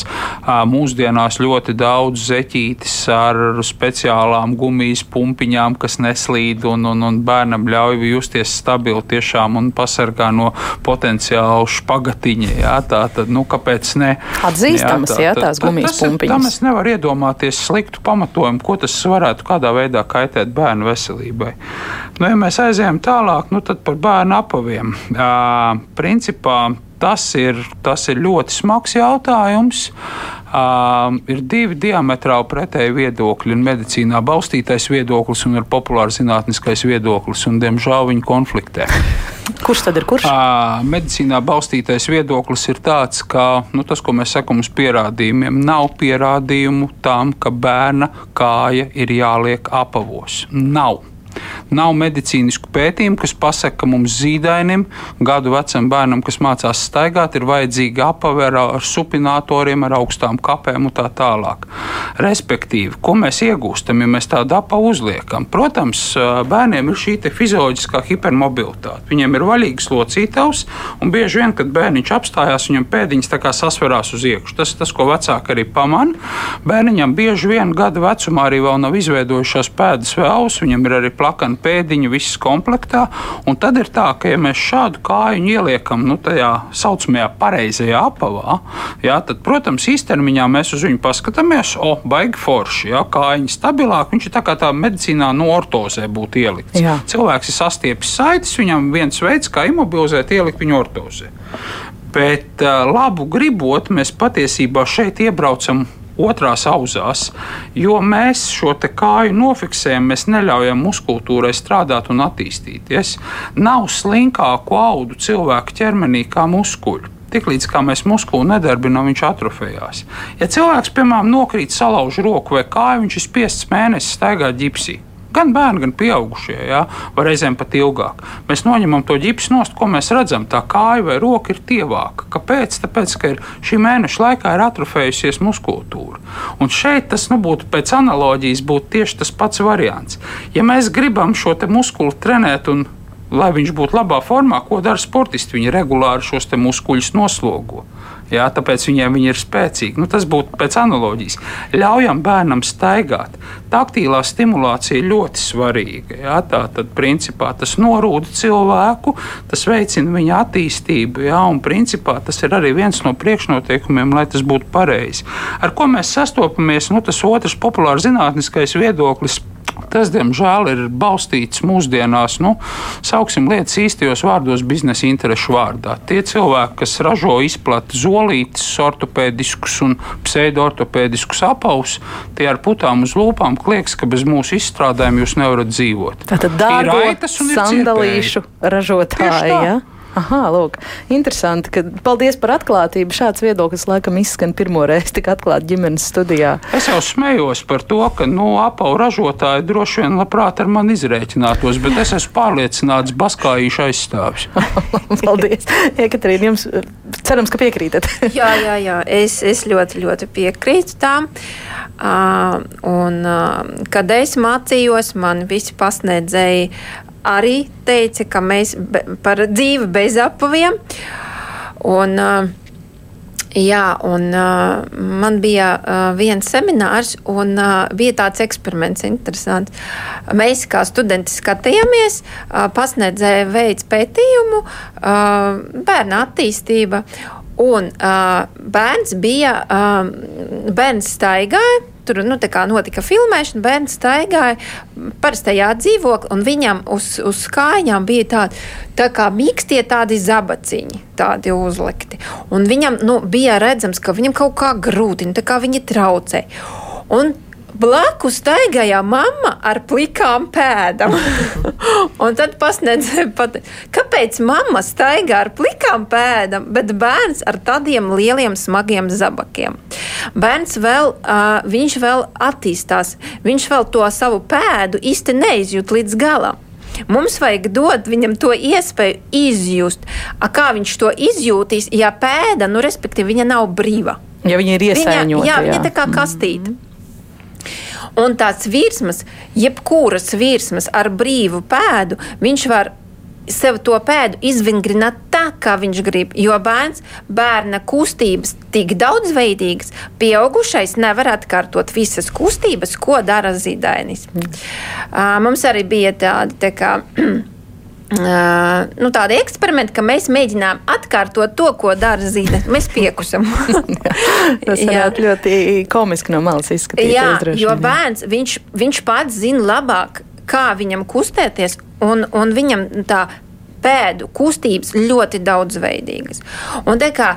Mūsdienās ļoti daudz zeķītis ar speciālām gumijas pumpiņām, kas neslīd un, un, un bērnam ļauj justies stabili tiešām un pasargā no potenciāla špagatiņa. Jā, tā tad, nu, kāpēc ne? Atzīstamas, jā, tā- tās tā- gumijas ir- pumpiņas. Tam es nevaru iedomāties sliktu pamatojumu, ko tas varētu kādā veidā kaitēt bērnu veselībai. Nu, ja mēs aizējām tālāk, nu, tad par bērnu apaviem. Uh, principā tas ir, tas ir ļoti smags jautājums. Uh, ir divi diametrāli pretēji viedokļi. Ir medicīnā balstītais viedoklis un ir populārs zinātniskais viedoklis, un diemžēl viņi konfliktē. Kurš tad ir kurš? Ā, Medicīnā balstītais viedoklis ir tāds, ka nu, tas, ko mēs sakām uz pierādījumiem, nav pierādījumu tam, ka bērna kāja ir jāliek apavos. Nav. Nav medicīnisku pētījumu, kas pasaka, ka mums zīdainim, gadu vecam bērnam, kas mācās staigāt, ir vajadzīga apave ar, supinatoriem, ar augstām kapēm un tā tālāk. Respektīvi, ko mēs iegūstam, ja mēs tādu apavu uzliekam? Protams, bērniem ir šī fizioloģiskā hipermobilitāte. Viņiem ir vaļīgs locītavs, un bieži vien, kad bērniņš apstājās, viņam pēdiņas sasverās uz iekšā. Tas ir tas, ko vecāki arī pamana. Bērniņam bieži vien gada vecumā arī vēl nav izveidojušās pēdas vēlus, viņam ir arī plakana pēdiņa, viss komplektā. Un tad ir tā, ka, ja mēs šādu kāju ieliekam nu, tajā saucamajā pareizajā apavā, jā, tad, protams, īstermiņā mēs uz viņu paskatāmies, o, baigi forši, jā, kājiņa stabilāk, viņš ir tā kā tā medicīnā no ortozē būtu ielikts. Jā. Cilvēks ir sastiepis saites, viņam viens veids, kā imobilizēt, ielikt viņu ortozē. Bet uh, labu gribot, mēs patiesībā šeit iebraucam otrās auzās, jo mēs šo kāju nofiksējam, mēs neļaujam muskultūrai strādāt un attīstīties. Nav slinkāku audu cilvēku ķermenī kā muskuļu. Tiklīdz mēs muskuli nedarbinām, viņš atrofējās. Ja cilvēks, piemēram, nokrīt, salauž roku vai kāju, viņš ir spiests mēnesi staigāt ģipsī. Gan bērni, gan pieaugušie, jā, vai reizēm pat ilgāk. Mēs noņemam to ģipsu nost, ko mēs redzam. Tā kāja vai roka ir tievāka. Kāpēc? Tāpēc, ka ir šī mēneša laikā ir atrofējusies muskultūra. Un šeit tas nu, būtu pēc analoģijas būtu tieši tas pats variants. Ja mēs gribam šo muskuli trenēt un lai viņš būtu labā formā, ko dara sportisti. Viņi regulāri šos muskuļus noslogo. Jā, tāpēc viņiem viņi ir spēcīgi. Nu, tas būtu pēc analoģijas. Ļaujam bērnam staigāt. Taktīlā stimulācija ļoti svarīga. Jā, tā tad, principā, tas norūda cilvēku, tas veicina viņa attīstību. Jā, un, principā, tas ir arī viens no priekšnoteikumiem, lai tas būtu pareizi. Ar ko mēs sastopamies? Nu, tas otrs populārs zinātniskais viedoklis Tas, diemžēl, ir balstīts mūsdienās, nu, sauksim lietas īstajos vārdos, biznesa interešu vārdā. Tie cilvēki, kas ražo, izplata zolītes, ortopēdiskus un pseido-ortopēdiskus apavus, tie ar putām uz lūpām klieks, ka bez mūsu izstrādājuma jūs nevarat dzīvot. Tātad dārgo sandalīšu ražotāji. Ja? Aha, lūk, interesanti. Ka, paldies par atklātību. Šāds viedoklis laikam izskan pirmo reizi tik atklāti ģimenes studijā. Es jau smējos par to, ka nu, apavu ražotāji droši vien labprāt ar mani izrēķinātos, bet es esmu pārliecināts baskāīšu aizstāvis. paldies. Ekaterīna, jums cerams, ka piekrītat. jā, jā, jā. Es, es ļoti, ļoti piekrītu tam. Uh, un, uh, kad es mācījos, man visi pasniedzēji arī teica, ka mēs be, par dzīvi bez apaviem. Un, Jā, un man bija viens seminārs, un bija tāds eksperiments, interesants. Mēs kā studenti skatījāmies, pasniedzēja veids pētījumu, bērna attīstība, un uh, bērns bija, uh, bērns staigāja tur nu, notika filmēšana, bērns staigāja parastajā dzīvoklī, un viņam uz, uz kājām bija tādi tā kā mīkstie tādi zabaciņi, tādi uzlikti. Un viņam nu, bija redzams, ka viņam kaut kā grūti, nu, kā viņi traucē. Un Blakus staigāja mamma ar plikām pēdām. un tad pasniedzēja, pat, kāpēc mamma staigā ar plikām pēdām, bet bērns ar tādiem lieliem, smagiem zabakiem. Bērns vēl, uh, viņš vēl attīstās, viņš vēl to savu pēdu īsti neizjūt līdz galam. Mums vajag dot viņam to iespēju izjust. A, kā viņš to izjūtīs, ja pēda, nu, respektīvi, viņa nav brīva? Ja viņa ir iesaistīta. Jā, jā, viņa tā kā kastīta. Mm -hmm. Un tās virsmas, jebkuras virsmas ar brīvu pēdu, viņš var sev to pēdu izvingrināt tā, kā viņš grib. Jo bērns, bērna kustības tik daudzveidīgas, pieaugušais nevar atkārtot visas kustības, ko dara zīdainis. Mm. Uh, mums arī bija tādi. Tā kā, Uh, nu, tādi eksperimenti, ka mēs mēģinām atkārtot to, ko dara zīme. Mēs piekusam. Tas varētu ļoti komiski no malas izskatīties. Jā, jo bērns viņš, viņš pats zina labāk, kā viņam kustēties, un, un viņam tā pēdu kustības ļoti daudzveidīgas. Un te kā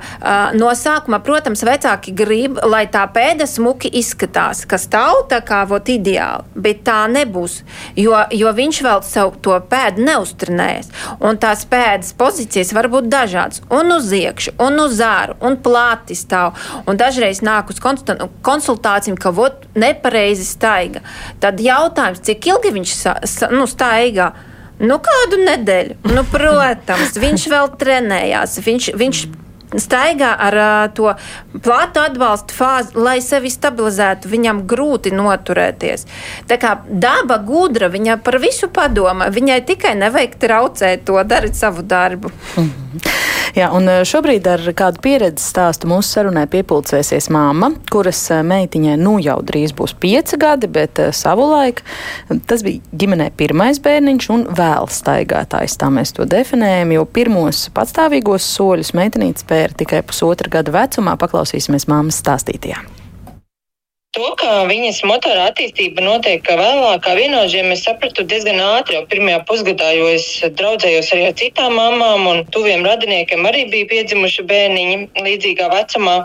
no sākuma, protams, vecāki grib, lai tā pēda smuki izskatās, ka stāv tā kā vot ideāli, bet tā nebūs, jo, jo viņš vēl savu to pēdu neustrinēs. Un tās pēdas pozīcijas var būt dažādas, un uz iekšu, un uz āru, un plāti stāv. Un dažreiz nāk uz konsultācijām, ka vot nepareizi staiga. Tad jautājums, cik ilgi viņš sa, sa, nu, staigā? Nu, kādu nedēļu. Nu, protams, viņš vēl trenējās. Viņš, viņš staigā ar uh, to plātu atbalstu fāzi, lai sevi stabilizētu. Viņam grūti noturēties. Tā kā daba gudra, viņa par visu padoma. Viņai tikai nevajag traucēt to, darīt savu darbu. Mm -hmm. Jā, un šobrīd ar kādu pieredzi stāstu mūsu sarunai piepulcēsies māma, kuras meitiņai nu jau drīz būs pieci gadi, bet savulaik tas bija ģimenē pirmais bērniņš un vēl staigātājs. Tā mēs to definējam, jo pirmos patstāvīgos soļus meitenīte spēra tikai pusotra gada vecumā. Paklausīsimies māmas stāstītajā. To, ka viņas motora attīstība notiek vēlāk, kā vienaudžiem, es sapratu diezgan ātri jau pirmajā pusgadā, jo es draudzējos arī ar citām mamām un tuviem radiniekiem arī bija piedzimuši bērniņi līdzīgā vecumā.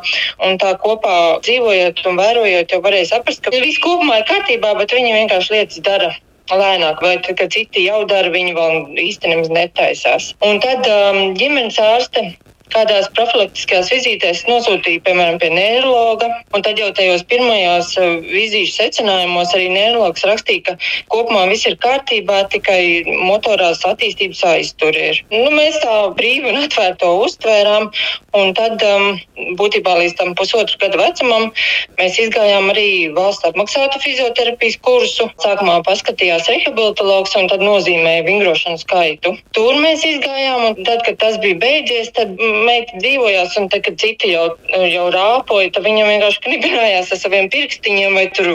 Un tā kopā dzīvojot un vērojot, jau varēja saprast, ka viss kopumā ir kārtībā, bet viņi vienkārši lietas dara lēnāk, vai tad, kad citi jau dara, viņi vēl īstenībā netaisās. Un tad um, ģimenes ārste kādās profilaktiskās vizītēs nosūtīja, piemēram, pie neirologa, un tad jau tajos pirmajos eh, vizīšu secinājumos arī neirologs rakstīja, ka kopumā viss ir kārtībā, tikai motorās attīstības aiztur ir. Nu, mēs tā brīvi un atvērti to uztvērām, un tad um, būtībā līdz tam pusotru gadu vecumam mēs izgājām arī valsts apmaksātu fizioterapijas kursu. Sākumā paskatījās rehabilitologs un tad nozīmēja vingrošanu skaitu. Tur mēs izgājām, un tad, kad tas bija beidzies, tad meita dzīvojās, un tad, kad citi jau, jau rāpoja, tad viņam vienkārši knibinājās ar saviem pirkstiņiem, vai tur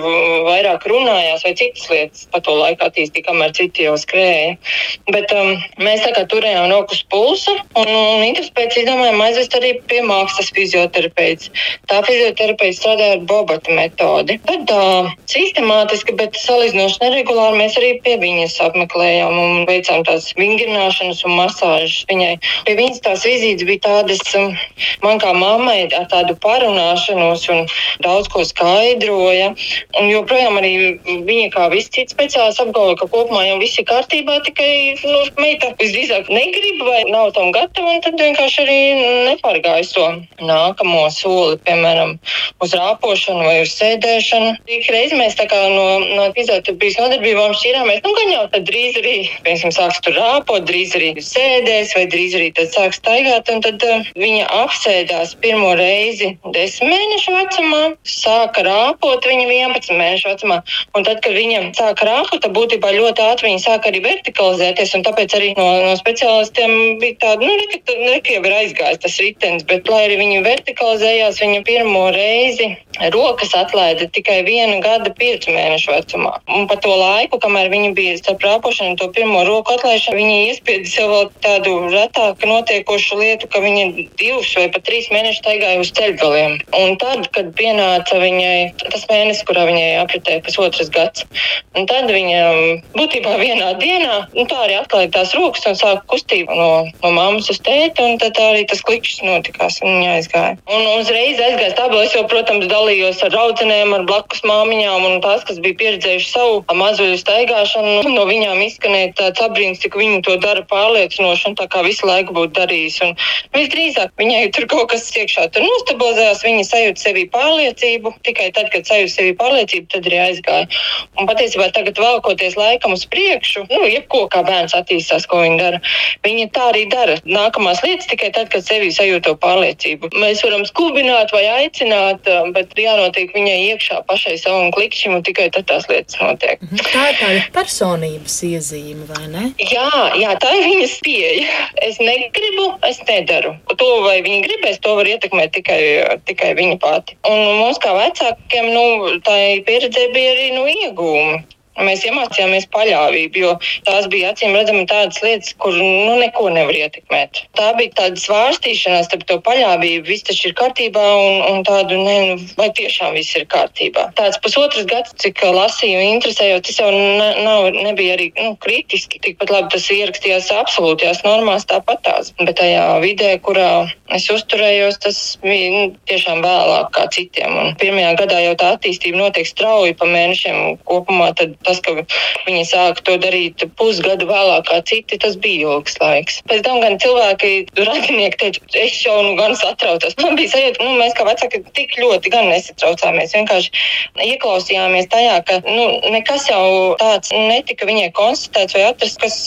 vairāk runājās, vai citas lietas pa to laiku attīstīja, kamēr citi jau skrēja. Bet um, mēs tā kā turējām rokas pulsu, un, un interesi pēc izdomājām aizvest arī pie mākslas fizioterapeits. Tā fizioterapeits strādāja ar bobata metodi. Bet tā sistemātiski, bet salīdzinoši neregulāri mēs arī pie viņas apmeklējām un veicām tās vingrināšanas un masāžas viņai. Pie viņas tās vizītes bija tādas, um, man kā mammai ar tādu parunāšanos un daudz ko skaidroja. Un joprojām arī viņa kā visi citi speciālisti apgalvo, ka kopumā jau viss ir kārtībā, tikai nu, meita visdrīzāk negrib vai nav tam gatava, un tad vienkārši arī nepārgājas to nākamo soli, piemēram, uz rāpošanu vai uz sēdēšanu. Ik reiz mēs tā kā no, no fizioterapijas nodarbībām šķirāmies, nu gan jau tad drīz arī, piemēram, sāks tur rāpot, drīz arī sēdēs vai drīz arī tad sāks staigāt, un tad uh, viņa apsēdās pirmo reizi 10 mēnešu vecumā, sāka rāpot viņa 11 mēnešu vecumā, un tad, kad viņa sāka rāpot, tad būtībā ļoti ātri viņa sāka arī vertikalizēties, tāpēc arī no, no speciālistiem bija tāda, nu, reka, reka jau ir aizgājis tas ritenis, bet lai arī viņa vertikalizējās, viņa pirmo reizi rokas atlaida tikai viena gada piecu mēnešu vecumā. Un pa to laiku, kamēr viņa bija starp rāpošanu un to pirmo roku atlaišanu, viņa iespieda sev vēl tādu retāk notiekošu lietu, ka viņa divus vai pat trīs mēnešus staigāja uz ceļgaliem. Un tad, kad pienāca viņai tas mēnesis, kurā viņai apritēja pusotras gads, un tad viņa būtībā vienā dienā, nu tā arī atklāja tās rokas un sāka kustību no, no mammas uz tēti, un tad arī tas klikšķis notikās, un viņa aizgāja. Un uzreiz aizgāja stāvā, es jau, protams, dalījos ar draudzenēm, ar blakus māmiņām, un tās, kas bija pieredzējuši savu mazuļu staigāšanu, no viņām izskanēja tāds apbrīns, cik viņi to dara pārliecinoši, un tā kā visu laiku būtu darījis. Un visdrīzāk viņai tur kaut kas iekšā tur nostabilizējās, viņa sajūta sevī pārliecību, tikai tad, kad sajūta sevī pārliecību, tad arī aizgāja. Un patiesībā tagad valkoties laikam uz priekšu, nu, jebko kā bērns attīstās, ko viņi dara. Viņi tā arī dara. Nākamās lietas tikai tad, kad sevī sajūt to pārliecību. Mēs varam skubināt vai aicināt, bet jānotiek viņai iekšā pašai savam klikšķim, un tikai tad tās lietas notiek. Mhm. Tā ir tāda personības iezīme, vai ne? Jā, jā, tā ir viņas pieeja. Es negribu, es nedaru. To, vai viņa gribēs, to var ietekmēt tikai, tikai viņa pati. Un mums kā vecākiem, nu, tā pieredze bija arī nu, iegūmi. Mēs iemācījāmies paļāvību, jo tās bija acīm redzami tādas lietas, kur nu, neko nevar ietekmēt. Tā bija tāda svārstīšanās starp to paļāvību, viss taču ir kārtībā, un, un tādu, ne, nu, vai tiešām viss ir kārtībā. Tāds pusotrs gads, cik lasīju, interesējot, tas jau ne, nav, nebija arī nu, kritiski. Tikpat labi tas ierakstījās absolūtajās normās tāpatās. Bet tajā vidē, kurā es uzturējos, tas bija nu, tiešām vēlāk kā citiem. Un pirmajā gadā jau tā attīstība notiek strauji pa mēnešiem kopumā. Tad tas, ka viņi sāka to darīt pusgadu vēlāk kā citi, tas bija ilgs laiks. Pēc tam gan cilvēki, radinieki teica, es jau nu gan satraucos. Man bija sajūta, nu, mēs kā vecāki tik ļoti gan nesatraucāmies. Vienkārši ieklausījāmies tajā, ka nu, nekas jau tāds netika viņai konstatēts vai atrasts, kas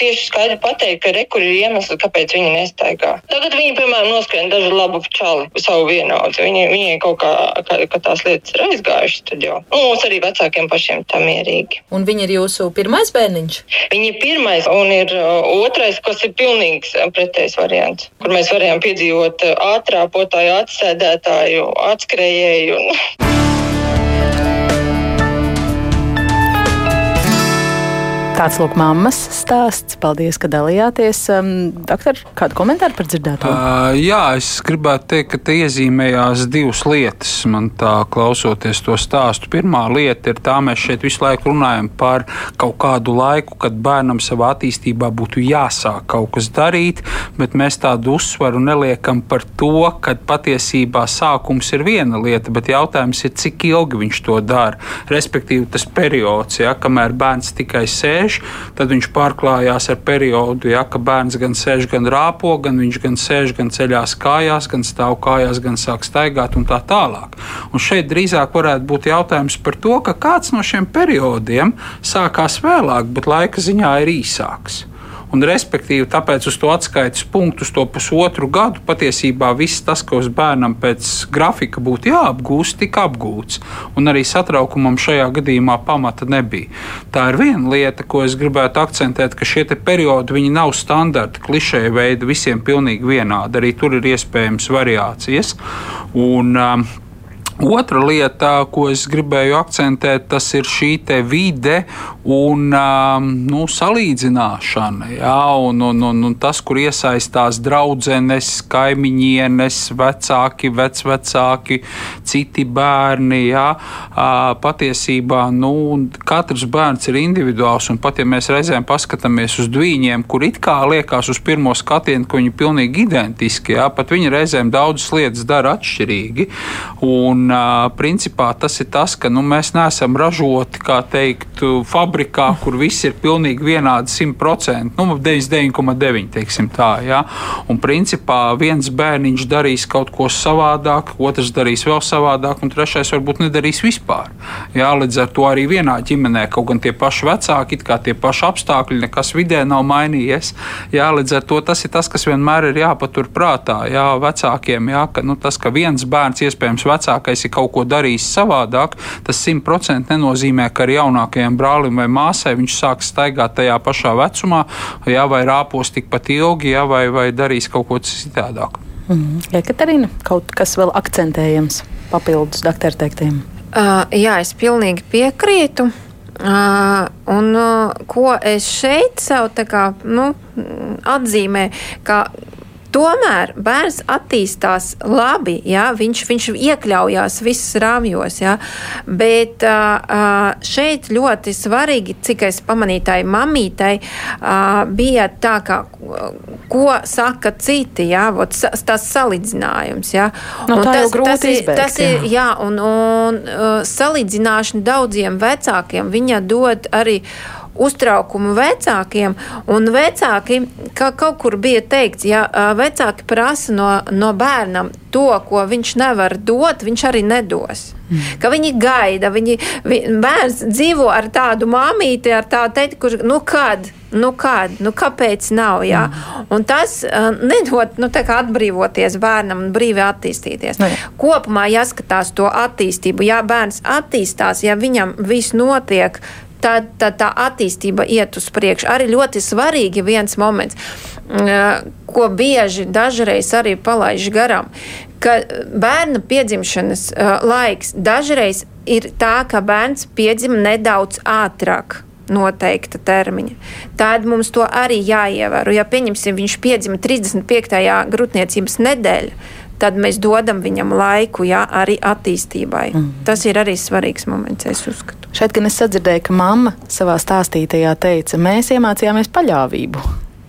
tieši skaidri pateikt, ka rekur ir iemesli, kāpēc viņa nestaigā. Tagad viņa, piemēram, noskrien dažu labu čali savu vienaudzi. Viņa, viņai kaut kā, kā, kā tās lietas ir aizgājušas, tad jau. Nu, mums arī vecākiem pašiem tā mierīgi. Un viņa ir jūsu pirmais bērniņš? Viņa ir pirmais un ir uh, otrais, kas ir pilnīgs uh, pretējs variants, kur mēs varējām piedzīvot uh, ātrāpotāju, atsēdētāju, atskrējēju. Tāds lūk, mammas stāsts. Paldies, ka dalījāties. Um, doktor, kādu komentāru par dzirdēto? Uh, jā, es gribētu teikt, ka te iezīmējās divas lietas. Man tā klausoties to stāstu. Pirmā lieta ir tā, mēs šeit visu laiku runājam par kaut kādu laiku, kad bērnam savā attīstībā būtu jāsāk kaut kas darīt, bet mēs tādu uzsvaru neliekam par to, ka patiesībā sākums ir viena lieta, bet jautājums ir, cik ilgi viņš to dara. Respektīvi, tas periods, ja, kamēr bērns tikai sēž sēž, tad viņš pārklājās ar periodu, ja, ka bērns gan sēž, gan rāpo, gan viņš gan sēž, gan ceļās kājās, gan stāv kājās, gan sāk staigāt un tā tālāk. Un šeit drīzāk varētu būt jautājums par to, ka kāds no šiem periodiem sākās vēlāk, bet laika ziņā ir īsāks. Un, respektīvi, tāpēc uz to atskaites punktu, to pusotru gadu, patiesībā viss tas, uz bērnam pēc grafika būtu jāapgūst, tika apgūts. Un arī satraukumam šajā gadījumā pamata nebija. Tā ir viena lieta, ko es gribētu akcentēt, ka šie periodi nav standarta, klišeja veidi, visiem pilnīgi vienādi. Arī tur ir iespējams variācijas. Un, um, Otra lieta, ko es gribēju akcentēt, tas ir šī vide un um, nu, salīdzināšana. Jā, un, un, un, un tas, kur iesaistās draudzenes, kaimiņienes, vecāki, vecvecāki, citi bērni. Jā, patiesībā nu, katrs bērns ir individuāls, un pat ja mēs reizēm paskatāmies uz viņiem, kur it kā liekas uz pirmo skatienu, ka viņi ir pilnīgi identiski, jā, pat viņi reizēm daudzas lietas dara atšķirīgi. Un, principā tas ir tas, ka nu, mēs neesam ražoti, kā teikt, fabrikā, kur viss ir pilnīgi vienādi 100%, nu, 99,9% teiksim tā. Ja? Un principā viens bērniņš darīs kaut ko savādāk, otrs darīs vēl savādāk, un trešais varbūt nedarīs vispār. Ja? Līdz ar to arī vienā ģimenē kaut gan tie paši vecāki, kā tie paši apstākļi, nekas vidē nav mainījies. Ja? Līdz ar to tas ir tas, kas vienmēr ir jāpatur prātā. Ja? Vecākiem, ja? ka, nu, tas, ka viens bērns iespējams vecākais vecais ir kaut ko darījis savādāk, tas simtprocentīgi nenozīmē, ka ar jaunākajam brālim vai māsai viņš sāks staigāt tajā pašā vecumā, jā, vai rāpos tikpat ilgi, jā, vai, vai darīs kaut ko citādāk. Mm. Jekaterina, kaut kas vēl akcentējams papildus doktora teiktiem? Uh, jā, es pilnīgi piekrītu. Uh, un, uh, ko es šeit sev kā, nu, atzīmēju, ka Tomēr bērns attīstās labi, jā, viņš, viņš iekļaujās visos rāmjos, jā, bet šeit ļoti svarīgi, cik es pamanīju tai mamītai, uh, bija tā, ka, ko saka citi, jā, vot, tas salīdzinājums, jā. No, nu, tā tas, tas, ir, izbēgt, tas ir, jā, un, un salīdzināšana daudziem vecākiem, viņa dod arī uztraukumu vecākiem, un vecāki, kā kaut kur bija teikts, ja vecāki prasa no, no bērnam to, ko viņš nevar dot, viņš arī nedos. Mm. Ka viņi gaida, viņi, vi, bērns dzīvo ar tādu māmīti, ar tādu teikt, kurš, nu kad, nu kad, nu kāpēc nav, jā. Mm. Un tas uh, nedod, nu tā kā atbrīvoties bērnam un brīvi attīstīties. Mm. Kopumā jāskatās to attīstību. Ja bērns attīstās, ja viņam viss notiek, tad, tad tā attīstība iet uz priekšu. Arī ļoti svarīgi viens moments, mm, ko bieži dažreiz arī palaiž garām, ka bērna piedzimšanas laiks dažreiz ir tā, ka bērns piedzima nedaudz ātrāk noteikta termiņa. Tad mums to arī jāievēro. Ja pieņemsim, viņš piedzima 35. grūtniecības nedēļā, tad mēs dodam viņam laiku jā, arī attīstībai. Mm. Tas ir arī svarīgs moments, es uzskatu. Šeit gan es sadzirdēju, ka mamma savā stāstītajā teica, mēs iemācījāmies paļāvību.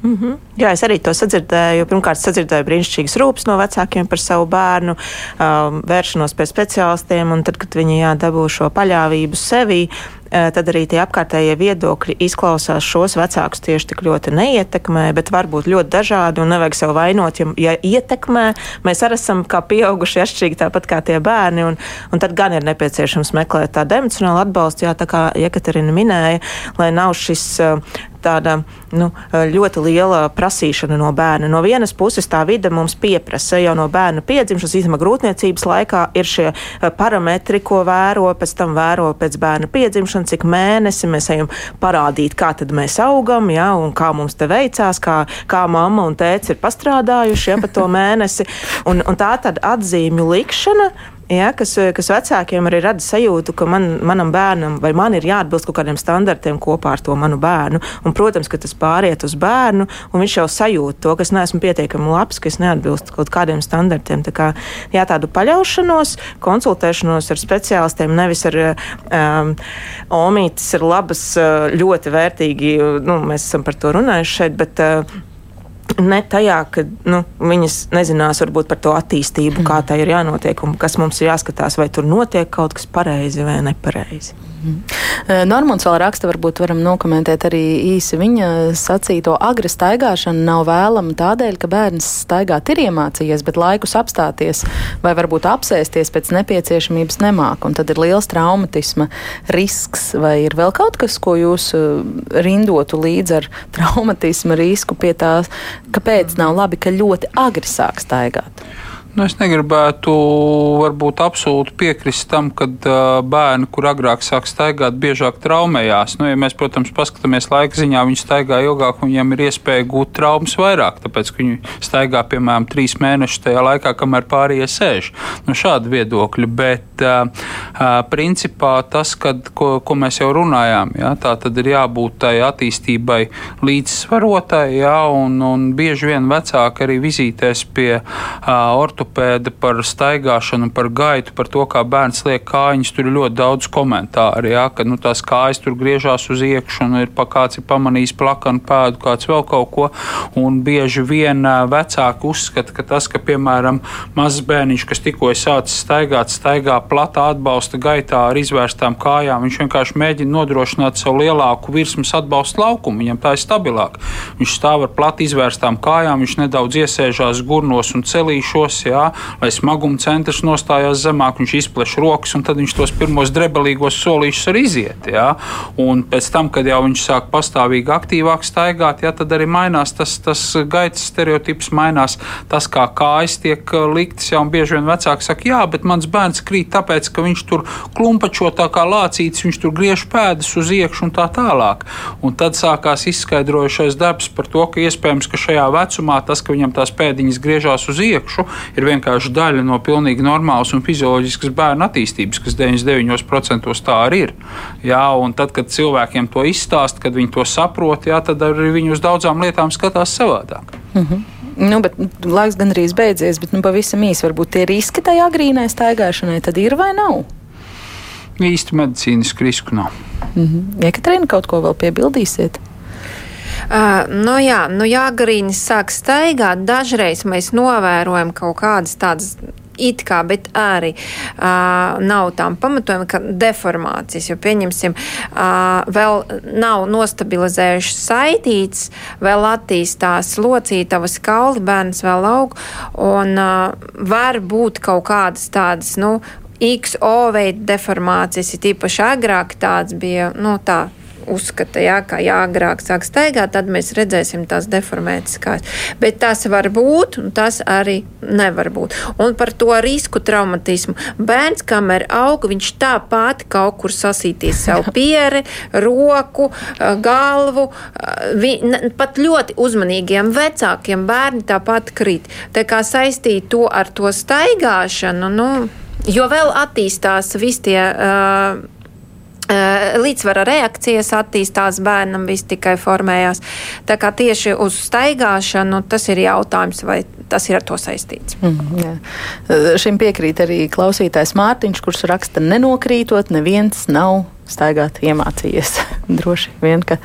Mm -hmm. Jā, es arī to sadzirdēju. Pirmkārt, sadzirdēju brīnišķīgas rūpes no vecākiem par savu bērnu, um, vēršanos pie speciālistiem, un tad, kad viņi jā, dabū šo paļāvību sevī, Eh, tad arī tie apkārtējie viedokļi izklausās šos vecākus tieši tik ļoti neietekmē, bet var būt ļoti dažādi un nevajag sev vainot, ja, ja ietekmē. Mēs arī esam kā pieauguši atšķirīgi tāpat kā tie bērni, un, un tad gan ir nepieciešams meklēt tādu emocionālu atbalstu, jā, tā kā Jekaterina minēja, lai nav šis eh, tāda nu, ļoti liela prasīšana no bērna. No vienas puses tā vide mums pieprasa jau no bērna piedzimšanas, īstenībā grūtniecības laikā ir šie eh, parametri, ko vēro, pēc tam vēro pēc bērna piedzimšanas cik mēnesi mēs ejam parādīt, kā tad mēs augam, ja, un kā mums te veicās, kā, kā mamma un tēvs ir pastrādājuši ja, pa to mēnesi. Un, un tā tad atzīmju likšana ja, kas, kas vecākiem arī rada sajūtu, ka man, manam bērnam vai man ir jāatbilst kaut kādiem standartiem kopā ar to manu bērnu. Un, protams, ka tas pāriet uz bērnu, un viņš jau sajūt to, ka es neesmu pietiekami labs, ka es neatbilstu kaut kādiem standartiem. Tā kā jā, tādu paļaušanos, konsultēšanos ar speciālistiem, nevis ar um, omītes, ir labas, ļoti vērtīgi. Nu, mēs esam par to runājuši šeit. Bet, uh, ne tajā, ka nu, viņas nezinās varbūt par to attīstību, mm. kā tai ir jānotiek un kas mums ir jāskatās, vai tur notiek kaut kas pareizi vai nepareizi. Mm. Normons vēl raksta, varbūt varam nokomentēt arī īsi viņa sacīto. Agri staigāšana nav vēlama tādēļ, ka bērns staigāt ir iemācījies, bet laikus apstāties vai varbūt apsēsties pēc nepieciešamības nemāk. Un tad ir liels traumatisma risks. Vai ir vēl kaut kas, ko jūs rindotu līdz ar traumatisma risku pie tās, kāpēc nav labi, ka ļoti agri sāk staigāt? Nu, es negribētu varbūt absolūti piekrist tam, ka uh, bērni, kur agrāk sāk staigāt, biežāk traumējās. Nu, ja mēs, protams, paskatāmies laika ziņā, viņi staigā ilgāk viņiem ir iespēja gūt traumas vairāk, tāpēc, ka viņi staigā, piemēram, trīs mēnešus tajā laikā, kamēr pārējie sēž. Nu, šādi viedokļi, bet uh, uh, principā tas, kad, ko, ko mēs jau runājām, ja, tā tad ir jābūt tai attīstībai līdzsvarotai, ja, un, un bieži vien vecāki arī vizītēs pie uh, ortopēda ortopēda par staigāšanu, par gaitu, par to, kā bērns liek kājiņas. Tur ir ļoti daudz komentāru, jā, ka nu, tās kājas tur griežās uz iekšā, un ir pa kāds ir pamanījis plakanu pēdu, kāds vēl kaut ko. Un bieži vien vecāki uzskata, ka tas, ka, piemēram, mazs bērniņš, kas tikko ir sācis staigāt, staigā platā atbalsta gaitā ar izvērstām kājām, viņš vienkārši mēģina nodrošināt savu lielāku virsmas atbalstu laukumu. Viņam tā ir stabilāk. Viņš stāv ar plati izvērstām kājām, viņš nedaudz iesēžās gurnos un celīšos. Jā, jā, lai smaguma centrs nostājās zemāk, viņš izpleš rokas, un tad viņš tos pirmos drebelīgos solīšus arī iziet. Jā. Un pēc tam, kad jau viņš sāk pastāvīgi aktīvāk staigāt, jā, tad arī mainās tas, tas gaitas stereotips, mainās tas, kā kājas tiek liktas. Jā, bieži vien vecāki saka, jā, bet mans bērns krīt tāpēc, ka viņš tur klumpačo tā kā lācītis, viņš tur griež pēdas uz iekšā un tā tālāk. Un tad sākās izskaidrojušais darbs par to, ka iespējams, ka šajā vecumā tas, ka viņam tās pēdiņas griežās uz iekšā, ir vienkārši daļa no pilnīgi normālas un fizioloģiskas bērnu attīstības, kas 99% tā arī ir. Jā, un tad, kad cilvēkiem to izstāst, kad viņi to saprot, jā, tad arī viņi uz daudzām lietām skatās savādāk. Mm -hmm. Nu, bet laiks gan arī beidzies, bet nu, pavisam īsi varbūt tie riski tai agrīnai staigāšanai tad ir vai nav? Īsti medicīnisku risku nav. Mm -hmm. Ekaterina, kaut ko vēl piebildīsiet? Uh, nu jā, nu jā, grīnis sāk staigāt. Dažreiz mēs novērojam kaut kādas tādas it kā, bet arī uh, nav tām pamatojumi, ka deformācijas, jo pieņemsim, uh, vēl nav nostabilizējušas saitītes, vēl attīstās locītavas kauli, bērns vēl aug, un uh, var būt kaut kādas tādas, nu, XO veida deformācijas, ir tīpaši agrāk tāds bija, nu, tā uzskata, jā, ka jā, agrāk sāk staigāt, tad mēs redzēsim tās deformētas kājas. Bet tas var būt, un tas arī nevar būt. Un par to risku traumatismu. Bērns, kamēr aug, viņš tāpat kaut kur sasītīs savu pieri, roku, galvu. Vi, pat ļoti uzmanīgiem vecākiem bērni tāpat krīt. Tā kā saistīt to ar to staigāšanu, nu, jo vēl attīstās visi tie. Uh, līdzsvara reakcijas attīstās bērnam, viss tikai formējās. Tā kā tieši uz staigāšanu tas ir jautājums, vai tas ir ar to saistīts. Mm, jā. Šim piekrīt arī klausītājs Mārtiņš, kurš raksta, nenokrītot, neviens nav staigāt iemācījies. Droši vien, ka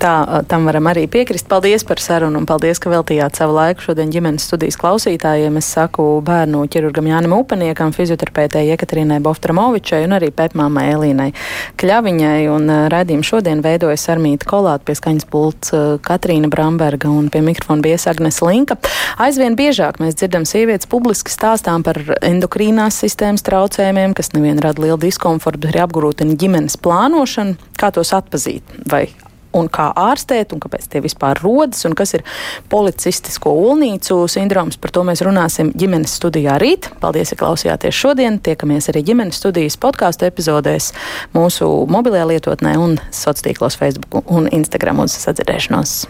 tā, tam varam arī piekrist. Paldies par sarunu un paldies, ka veltījāt savu laiku šodien ģimenes studijas klausītājiem. Es saku bērnu ķirurgam Jānim Upaniekam, fizioterapeitei Jekaterinai Boftramovičai un arī pēpmāmai Elīnai Kļaviņai. Un redzījumu šodien veidojas Armīta Kolāta pie skaņas pults Katrīna Bramberga un pie mikrofona bija Agnes Linka. Aizvien biežāk mēs dzirdam sievietes publiski stāstām par endokrīnās sistēmas traucējumiem, kas nevien rada lielu diskomfortu, bet arī apgrūtina ģimenes ģimenes plānošanu, kā tos atpazīt? Vai un kā ārstēt, un kāpēc tie vispār rodas, un kas ir policistisko ulnīcu sindroms. Par to mēs runāsim ģimenes studijā rīt. Paldies, ka klausījāties šodien. Tiekamies arī ģimenes studijas podkāstu epizodēs mūsu mobilajā lietotnē un sociālos tīklos Facebook un Instagram uz sadzirdēšanos.